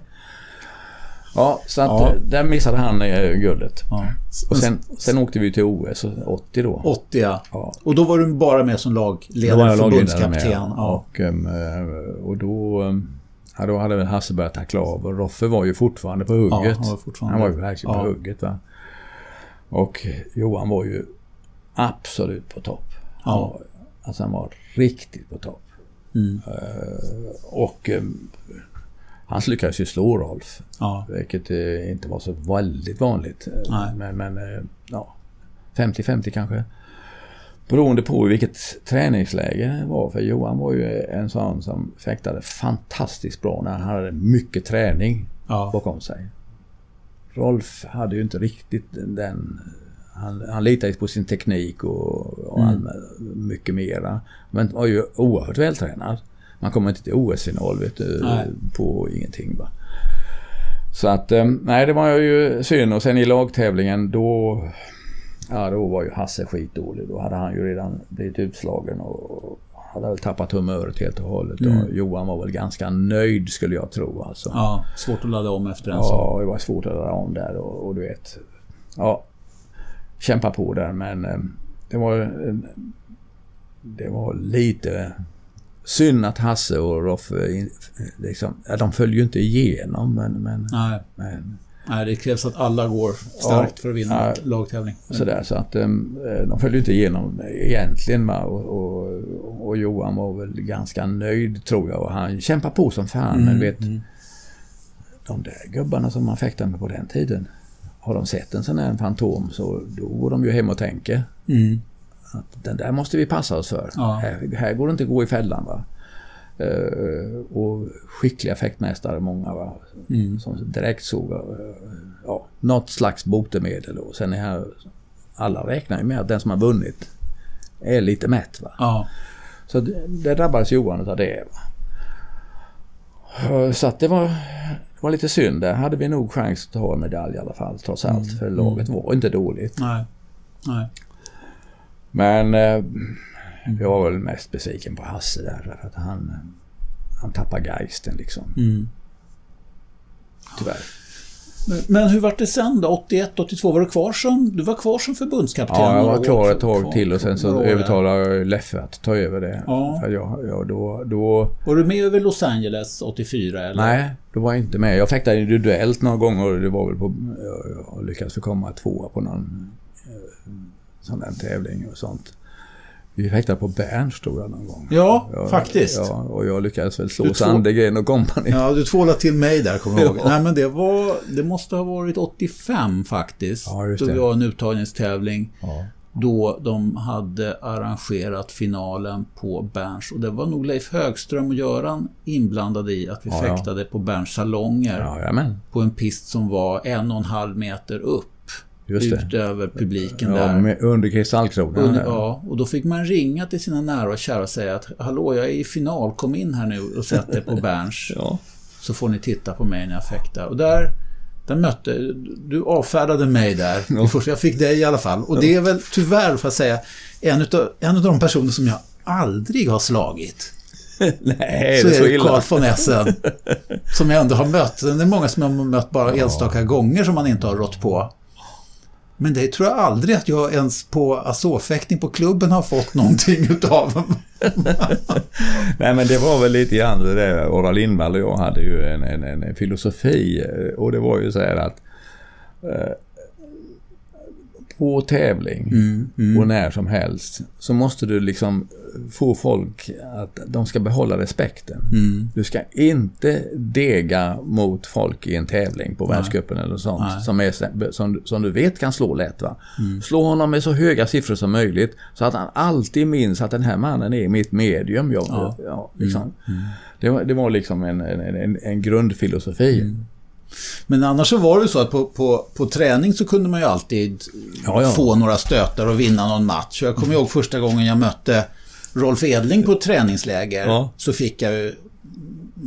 Ja, så att Ja. eh, där missade han eh, guldet. ja. Och sen, sen åkte vi till OS 80 då. 80 ja. Ja. Och då var du bara med som lagledare, förbundskapten. Ja. Och, ehm, eh, och då, ja, då hade väl Hasse börjat tackla av och Roffe var ju fortfarande på hugget. Han var fortfarande- Han var ju verkligen på hugget. Va? Och Johan var ju absolut på topp. Han var, alltså han var riktigt på topp. Mm. Och ehm, han lyckades ju slå Rolf. Ja. Vilket eh, inte var så väldigt vanligt. Eh, Nej. Men, men eh, ja, 50-50 kanske. Beroende på vilket träningsläge det var. För Johan var ju en sån som fäktade fantastiskt bra när han hade mycket träning Ja. bakom sig. Rolf hade ju inte riktigt den... Han, han litade på sin teknik och, och Mm. mycket mera. Men var ju oerhört vältränad. Man kommer inte till OS-final vet du, Nej. på ingenting. Va? Så att, eh, nej det var ju synd. Och sen i lagtävlingen då... Ja, då var ju Hasse skitdålig. Då hade han ju redan blivit utslagen och hade väl tappat humöret helt och hållet. Mm. Och Johan var väl ganska nöjd skulle jag tro alltså. ja. Svårt att ladda om efter en sån. Ja, det var svårt att röra om där och, och du vet. Ja, kämpa på där men eh, det var eh, det var lite synd att Hasse och Roffe in- liksom, ja, de föll ju inte igenom men, men, Nej. men Nej, det krävs att alla går starkt Ja. för att vinna Ja. lagtävling. sådär så att eh, de föll ju inte igenom egentligen? Och, och, och Johan var väl ganska nöjd tror jag och han kämpade på som fan men vet mm. de där gubbarna som man fäktade med på den tiden. har de sett en sån här fantom så då går de ju hem och tänker. Mm. Att den där måste vi passa oss för. Ja. Här, här går det inte att gå i fällan. Va? Eh, och skickliga fäktmästare många va? Mm. som direkt såg eh, ja, något slags botemedel. Och sen är här, alla räknar ju med att den som har vunnit är lite mätt. Va? Ja. Så det, det drabbades Johan av det. Va? Eh, Så att det var, det var lite synd. Där hade vi nog chans att ta en medalj i alla fall trots allt. Mm. För laget var inte dåligt. Nej. Nej. Men eh, jag var väl mest besviken på Hasse där. Att han, han tappade geisten liksom. Mm. Tyvärr. Men, men hur var det sen då? 81, 82? Var du kvar som, du var kvar som förbundskapten? Ja, jag var klar ett tag till och sen så övertalade jag Leffe att ta över det. Ja. För jag, jag, då, då, Var du med över Los Angeles 84 eller? nej, då var jag inte med. Jag fäktade individuellt några gånger och det var väl på... Jag, lyckades komma tvåa på någon eh, sån där tävling och sånt. Vi fäktade på Berns tror jag någon gång. Ja, Jag- faktiskt. Ja, och jag lyckades väl slå två- Sandegren och kompani. Ja, du tvålade till mig där, kommer jag ihåg. Ja. Nej, men det var... Det måste ha varit 85 faktiskt. Ja, just då det. vi var en uttagningstävling. Ja. Då de hade arrangerat finalen på Berns. Och det var nog Leif Högström och Göran inblandade i att vi Ja, ja. fäktade på Berns salonger. Ja. På en pist som var en och en halv meter upp. Det. Utöver publiken Ja, där. med, under kristallkronan. Under, ja, och då fick man ringa till sina nära och kära och säga att Hallå, jag är i final, kom in här nu och sätt dig på Berns. Ja. Så får ni titta på mig när jag fäktar. Och där, där mötte... Du avfärdade mig där. Ja. Först, jag fick dig i alla fall. Och det är väl tyvärr, får jag säga, en utav, en utav de personer som jag aldrig har slagit. Nej, så det är är så det illa. Carl von Essen. Som jag ändå har mött. Det är många som jag har mött bara enstaka gånger som man inte har rått på. Men det tror jag aldrig att jag ens på azofäktning på klubben har fått någonting utav. Nej men det var väl lite grann det där. Orra Lindvall och jag hade ju en, en, en filosofi och det var ju så här att eh, på tävling Mm, och när som helst så måste du liksom få folk att de ska behålla respekten. Mm. Du ska inte dega mot folk i en tävling på världscupen eller sånt Nej. som, är, som, som du vet kan slå lätt. Va? Mm. Slå honom med så höga siffror som möjligt så att han alltid minns att den här mannen är mitt medium. Jag, Ja. ja. liksom. det, var, det var liksom en, en, en, en grundfilosofi. Men annars så var det så att på, på, på träning så kunde man ju alltid Ja, ja. få några stötar och vinna någon match. Jag kommer ihåg första gången jag mötte Rolf Edling på ett träningsläger. Ja. Så fick jag ju,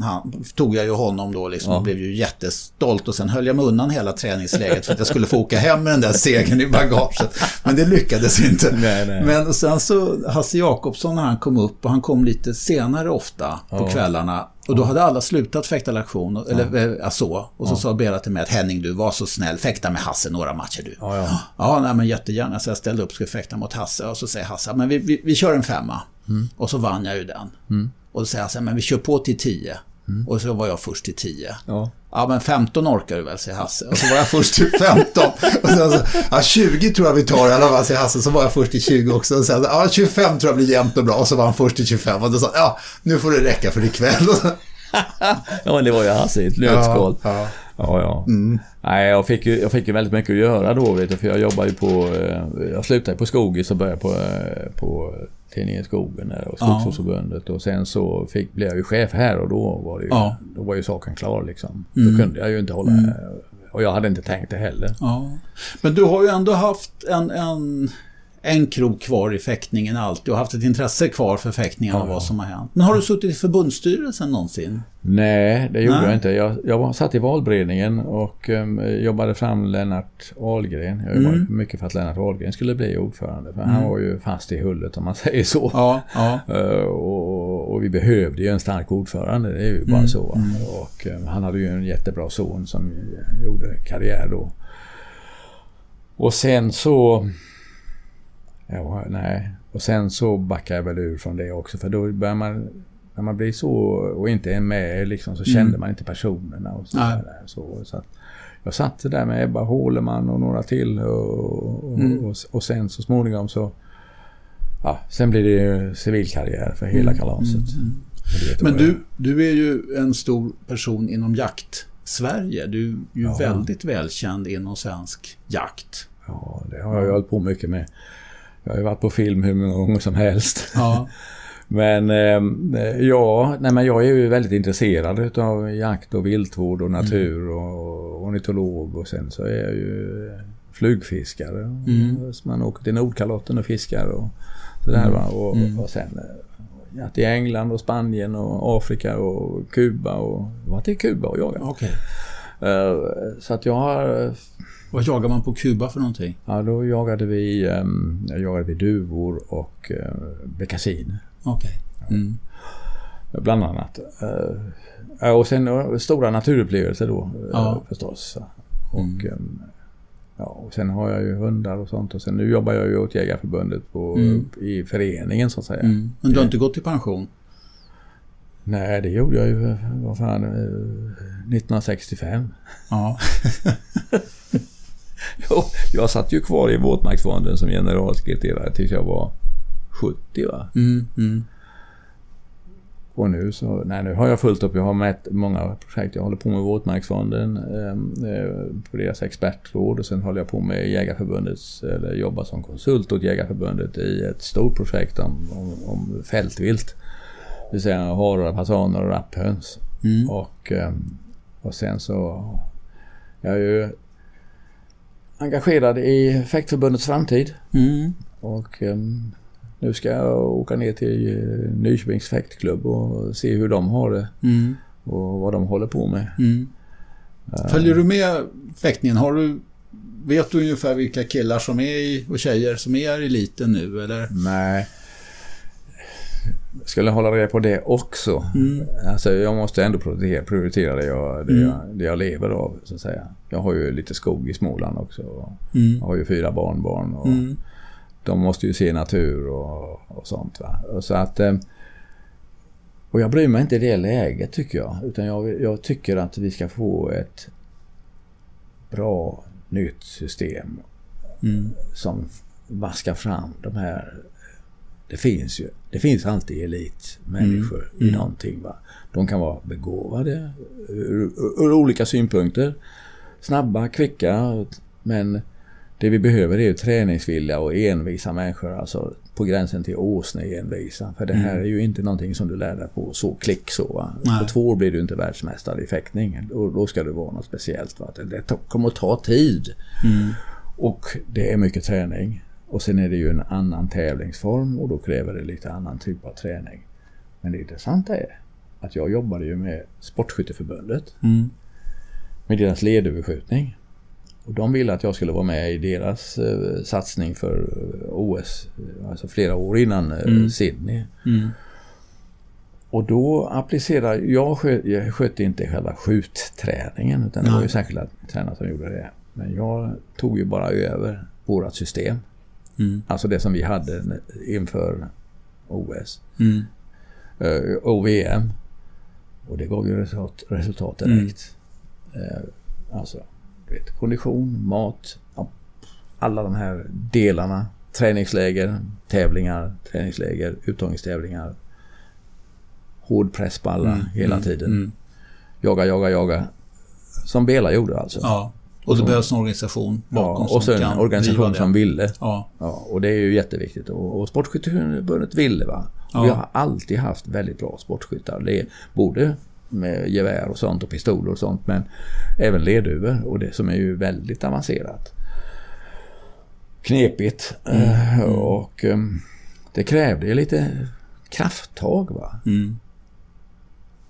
han, tog jag ju honom då liksom och blev ju jättestolt och sen höll jag mig undan hela träningsläget för att jag skulle få åka hem med den där segern i bagaget. Men det lyckades inte. Nej, nej. Men sen så Hasse Jakobsson när han kom upp och han kom lite senare ofta på kvällarna. Och då hade alla slutat fäkta lektion, eller ja. så. Och så sa Bera till mig att Henning du var så snäll, fäkta med Hasse några matcher du. Ja, ja. Ja, nej, men jättegärna. Så jag ställde upp och skulle fäkta mot Hasse. Och så säger Hasse, men vi, vi, vi kör en femma. Och så vann jag ju den. Och då säger Hasse, men vi kör på till 10. Och så var jag först till 10. Ja. Ja, men 15 orkar du väl, säger Hasse. Och så var jag först till 15. Och sen så, ja, 20 tror jag vi tar i alla fall, säger Hasse. Så var jag först till 20 också. Och sen, ja, 25 tror jag blir jämnt och bra. Och så var han först till 25. Och då sa ja, nu får det räcka för ikväll. Ja, det var ju Hasse i ett nötskal. Ja, Ja, ja. Nej, jag fick, ju, jag fick ju väldigt mycket att göra då, vet du, för jag jobbade ju på... eh, Jag slutade på Skogis och började på, eh, på tidningen Skogen och Skogsvårdsförbundet. Och sen så fick, blev jag ju chef här och då var, det ju, Ja. då var ju saken klar liksom. Då kunde jag ju inte hålla... Och jag hade inte tänkt det heller. Ja. Men du har ju ändå haft en, en, en krok kvar i fäktningen alltid. Har haft ett intresse kvar för fäktningen och Ja. vad som har hänt. Men har du suttit i förbundsstyrelsen någonsin? Nej, det gjorde Nej. jag inte. Jag, jag var, satt i valberedningen och um, jobbade fram Lennart Ahlgren. Jag jobbade Mm. mycket för att Lennart Ahlgren skulle bli ordförande. För han var ju fast i hullet om man säger så. Ja, ja. Eh, och, och vi behövde ju en stark ordförande, det är ju bara Mm, så. va. Och eh, han hade ju en jättebra son som gjorde karriär då. Och sen så... Ja, nej. Och sen så backade jag väl ur från det också för då börjar man... När man blir så och inte är med liksom så kände man inte personerna och så, Mm. Där, så, så Jag satt där med Ebba Håleman och några till och, och, Mm. och, och sen så småningom så Ja, sen blir det ju civilkarriär för hela kalaset. Och det vet Mm. Men du, du är ju en stor person inom Sverige. Du är ju Ja. väldigt välkänd inom svensk jakt. Ja, det har jag hållit på mycket med. Jag har ju varit på film hur många gånger som helst. Ja. Men eh, ja, nej, men jag är ju väldigt intresserad utav jakt och viltvård och natur och ornitolog och sen så är jag ju flugfiskare. Mm. Så man åker till Nordkalotten och fiskar och sådär va. Och, Mm. och sen eh, jakt i England och Spanien och Afrika och Kuba och jag varit i Kuba och jagat. Okej. Eh, så att jag har eh, Vad jagar man på Kuba för någonting? Ja, då jagade vi, um, jagade vi duvor och uh, beckasin. Okej. Mm. Bland annat. Eh, ja, och sen uh, stora naturupplevelser då uh, Ja. förstås. Och, um, ja, och sen har jag ju hundar och sånt. Och sen nu jobbar jag ju åt Jägarförbundet på, Mm. i föreningen så att säga. Mm. Men du har inte gått i pension? Nej, det gjorde jag ju, vad fan, eh, 1965. Ja. Jag satt ju kvar i våtmarksfonden som generalsekreterare tills jag var 70 va. Mm. Mm. Och nu så, nej nu har jag fullt upp. Jag har mätt många projekt. Jag håller på med Våtmarksfonden eh, eh, på deras expertråd och sen håller jag på med Jägarförbundets, eller jobbar som konsult åt Jägarförbundet i ett stort projekt om, om, om fältvilt. Det vill säga harar, fasaner och rapphöns. Mm. Och, eh, och sen så, jag är ju engagerad i Fäktförbundets framtid. Mm. Och ehm, nu ska jag åka ner till uh, Nyköpings fäktklubb och se hur de har det Mm. och vad de håller på med. Mm. Följer du med fäktningen? Har du, vet du ungefär vilka killar som är i, och tjejer som är i eliten nu eller? Nej. Skulle hålla reda på det också. Mm. Alltså jag måste ändå prioritera, det, jag, det, Mm. jag, det jag lever av så att säga. Jag har ju lite skog i Småland också. och Mm. Jag har ju fyra barnbarn och Mm. de måste ju se natur och, och sånt. Va? Och så att... eh, Och jag bryr mig inte i det läget tycker jag. Utan jag, jag tycker att vi ska få ett bra nytt system Mm. som vaskar fram de här... Det finns ju. Det finns alltid elitmänniskor i Mm. någonting. Va? De kan vara begåvade ur, ur olika synpunkter. Snabba, kvicka. Men det vi behöver är ju träningsvilliga och envisa människor. Alltså på gränsen till åsne envisa. För det här är ju inte någonting som du lär dig på så klick så. Va? Nej. På två år blir du inte världsmästare i fäktning. Då, då ska du vara något speciellt. Va? Det, det kommer att ta tid. Mm. Och det är mycket träning. Och sen är det ju en annan tävlingsform och då kräver det lite annan typ av träning. Men det intressanta är att jag jobbade ju med Sportskytteförbundet Mm. med deras ledöverskjutning. Och de ville att jag skulle vara med i deras eh, satsning för eh, OS, eh, alltså flera år innan eh, Mm. Sydney. Mm. Och då applicerar, jag, skö, jag skötte inte själva skjutträningen utan det var ju särskilda tränare som gjorde det. Men jag tog ju bara över vårat system. Mm. Alltså det som vi hade inför OS Mm. eh, och VM. Och det gav ju resultat, resultat direkt. Eh, alltså, du vet, kondition, mat, alla de här delarna. Träningsläger, tävlingar, träningsläger, uttagningstävlingar. Hård press på alla Mm. hela Mm. tiden. Mm. Jaga, jaga, jaga. Som Bela gjorde alltså. Ja. Och det behövs en organisation bakom Ja, och som en organisation som ville. Ja. Ja, och det är ju jätteviktigt. Och, och Sportskytteförbundet ville va. Ja. Vi har alltid haft väldigt bra sportskyttar. Det är både med gevär och sånt och pistoler och sånt men även lerduvor och det som är ju väldigt avancerat. Knepigt eh, och ehm, det krävde ju lite krafttag va. Mm.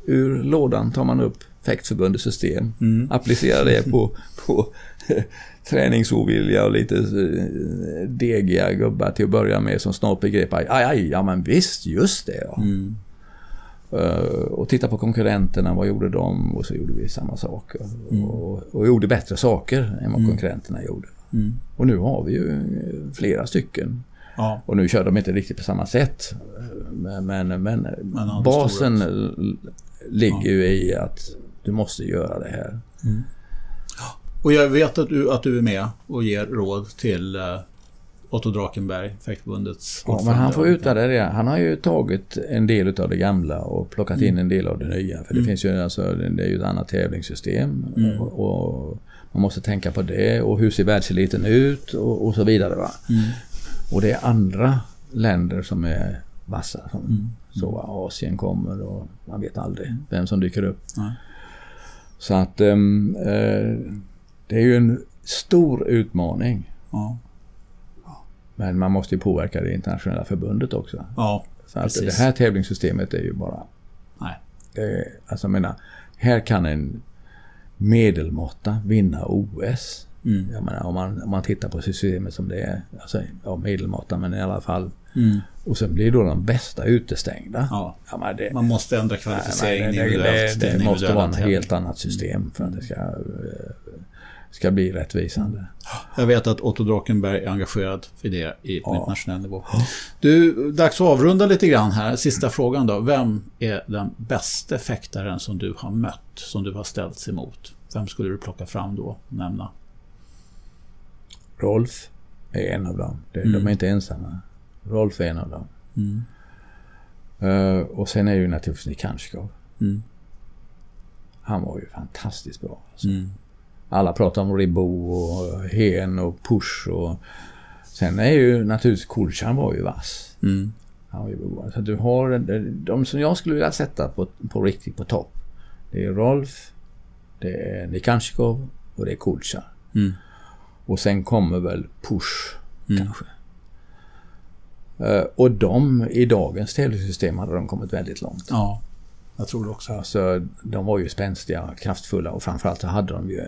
Ur lådan tar man upp Fäktförbundets system, Mm. applicerar det på, på träningsovilja och lite eh, degiga gubbar till att börja med som snart begrep aj, aj, ja men visst, just det ja. Mm. Eh, och titta på konkurrenterna, vad gjorde de? Och så gjorde vi samma sak. Och, och gjorde bättre saker än vad konkurrenterna gjorde. Mm. Och nu har vi ju eh, flera stycken. Ja. Och nu kör de inte riktigt på samma sätt. Men, men, men basen ligger ju i att du måste göra det här. Och jag vet att du, att du är med och ger råd till eh, Otto Drakenberg, Fäktförbundets Ja, men han får utvärdera. Han har ju tagit en del av det gamla och plockat in en del av det nya. För det finns ju alltså, det är ju ett annat tävlingssystem. Och, och man måste tänka på det och hur ser världseliten ut och, och så vidare. Va? Och det är andra länder som är vassa. Som, Så va? Asien kommer och man vet aldrig vem som dyker upp. Nej. Så att ehm, eh, det är ju en stor utmaning. Ja, Men man måste ju påverka det internationella förbundet också. ja Så att det här tävlingssystemet är ju bara... nej. Eh, alltså jag menar, här kan en medelmåtta vinna OS. Mm. Jag menar, om, man, om man tittar på systemet som det är. Alltså, ja, medelmåtta men i alla fall. Mm. Och sen blir då de bästa utestängda. Ja. Ja, det, Man måste ändra nej, kvalificeringen det, det, det, måste vara tävling. helt annat system för att det ska, eh, ska bli rättvisande. Jag vet att Otto Drakenberg är engagerad i det i på Ja. internationell nivå. Du, dags att avrunda lite grann här. Sista frågan då. Vem är den bästa fäktaren som du har mött, som du har ställts emot? Vem skulle du plocka fram då, nämna? Rolf är en av dem. Det, Mm. De är inte ensamma. Rolf är en av dem. Mm. Eh, och sen är ju naturligtvis Nikanskov. Mm. Han var ju fantastiskt bra. Alltså. Mm. Alla pratar om Ribot och Hen och Push och... Sen är ju naturligtvis Kulchan var ju vass. Mm. Han var ju bra. Så du har de som jag skulle vilja sätta på, på riktigt på topp. Det är Rolf, det är Nikanskov och det är Kulchan. Mm. Och sen kommer väl Push Mm. kanske. Eh, och de, i dagens tävlingssystem hade de kommit väldigt långt. Ja, jag tror det också. Alltså, de var ju spänstiga, kraftfulla och framförallt så hade de ju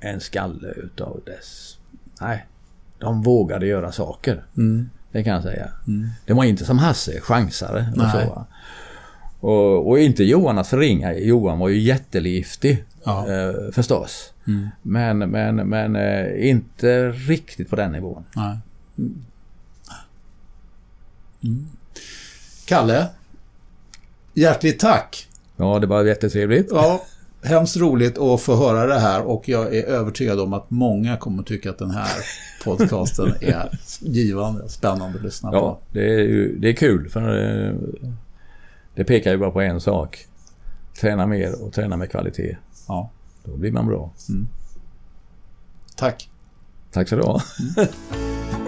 en skalle utav dess... Nej, de vågade göra saker. Mm. Det kan jag säga. Mm. Det var inte som Hasse, chansare och Nej. så. Och, och inte Johan att förringa. Johan var ju jätteliftig Ja. eh, förstås. Mm. Men, men, men eh, inte riktigt på den nivån. Nej. Mm. Kalle, hjärtligt tack. Ja, det var jättetrevligt. Ja, hemskt roligt att få höra det här och jag är övertygad om att många kommer tycka att den här podcasten är givande och spännande att lyssna Ja, på. det är, ju, det är kul för eh, det pekar ju bara på en sak. Träna mer och träna med kvalitet. Ja, Då blir man bra. tack. Tack så du ha.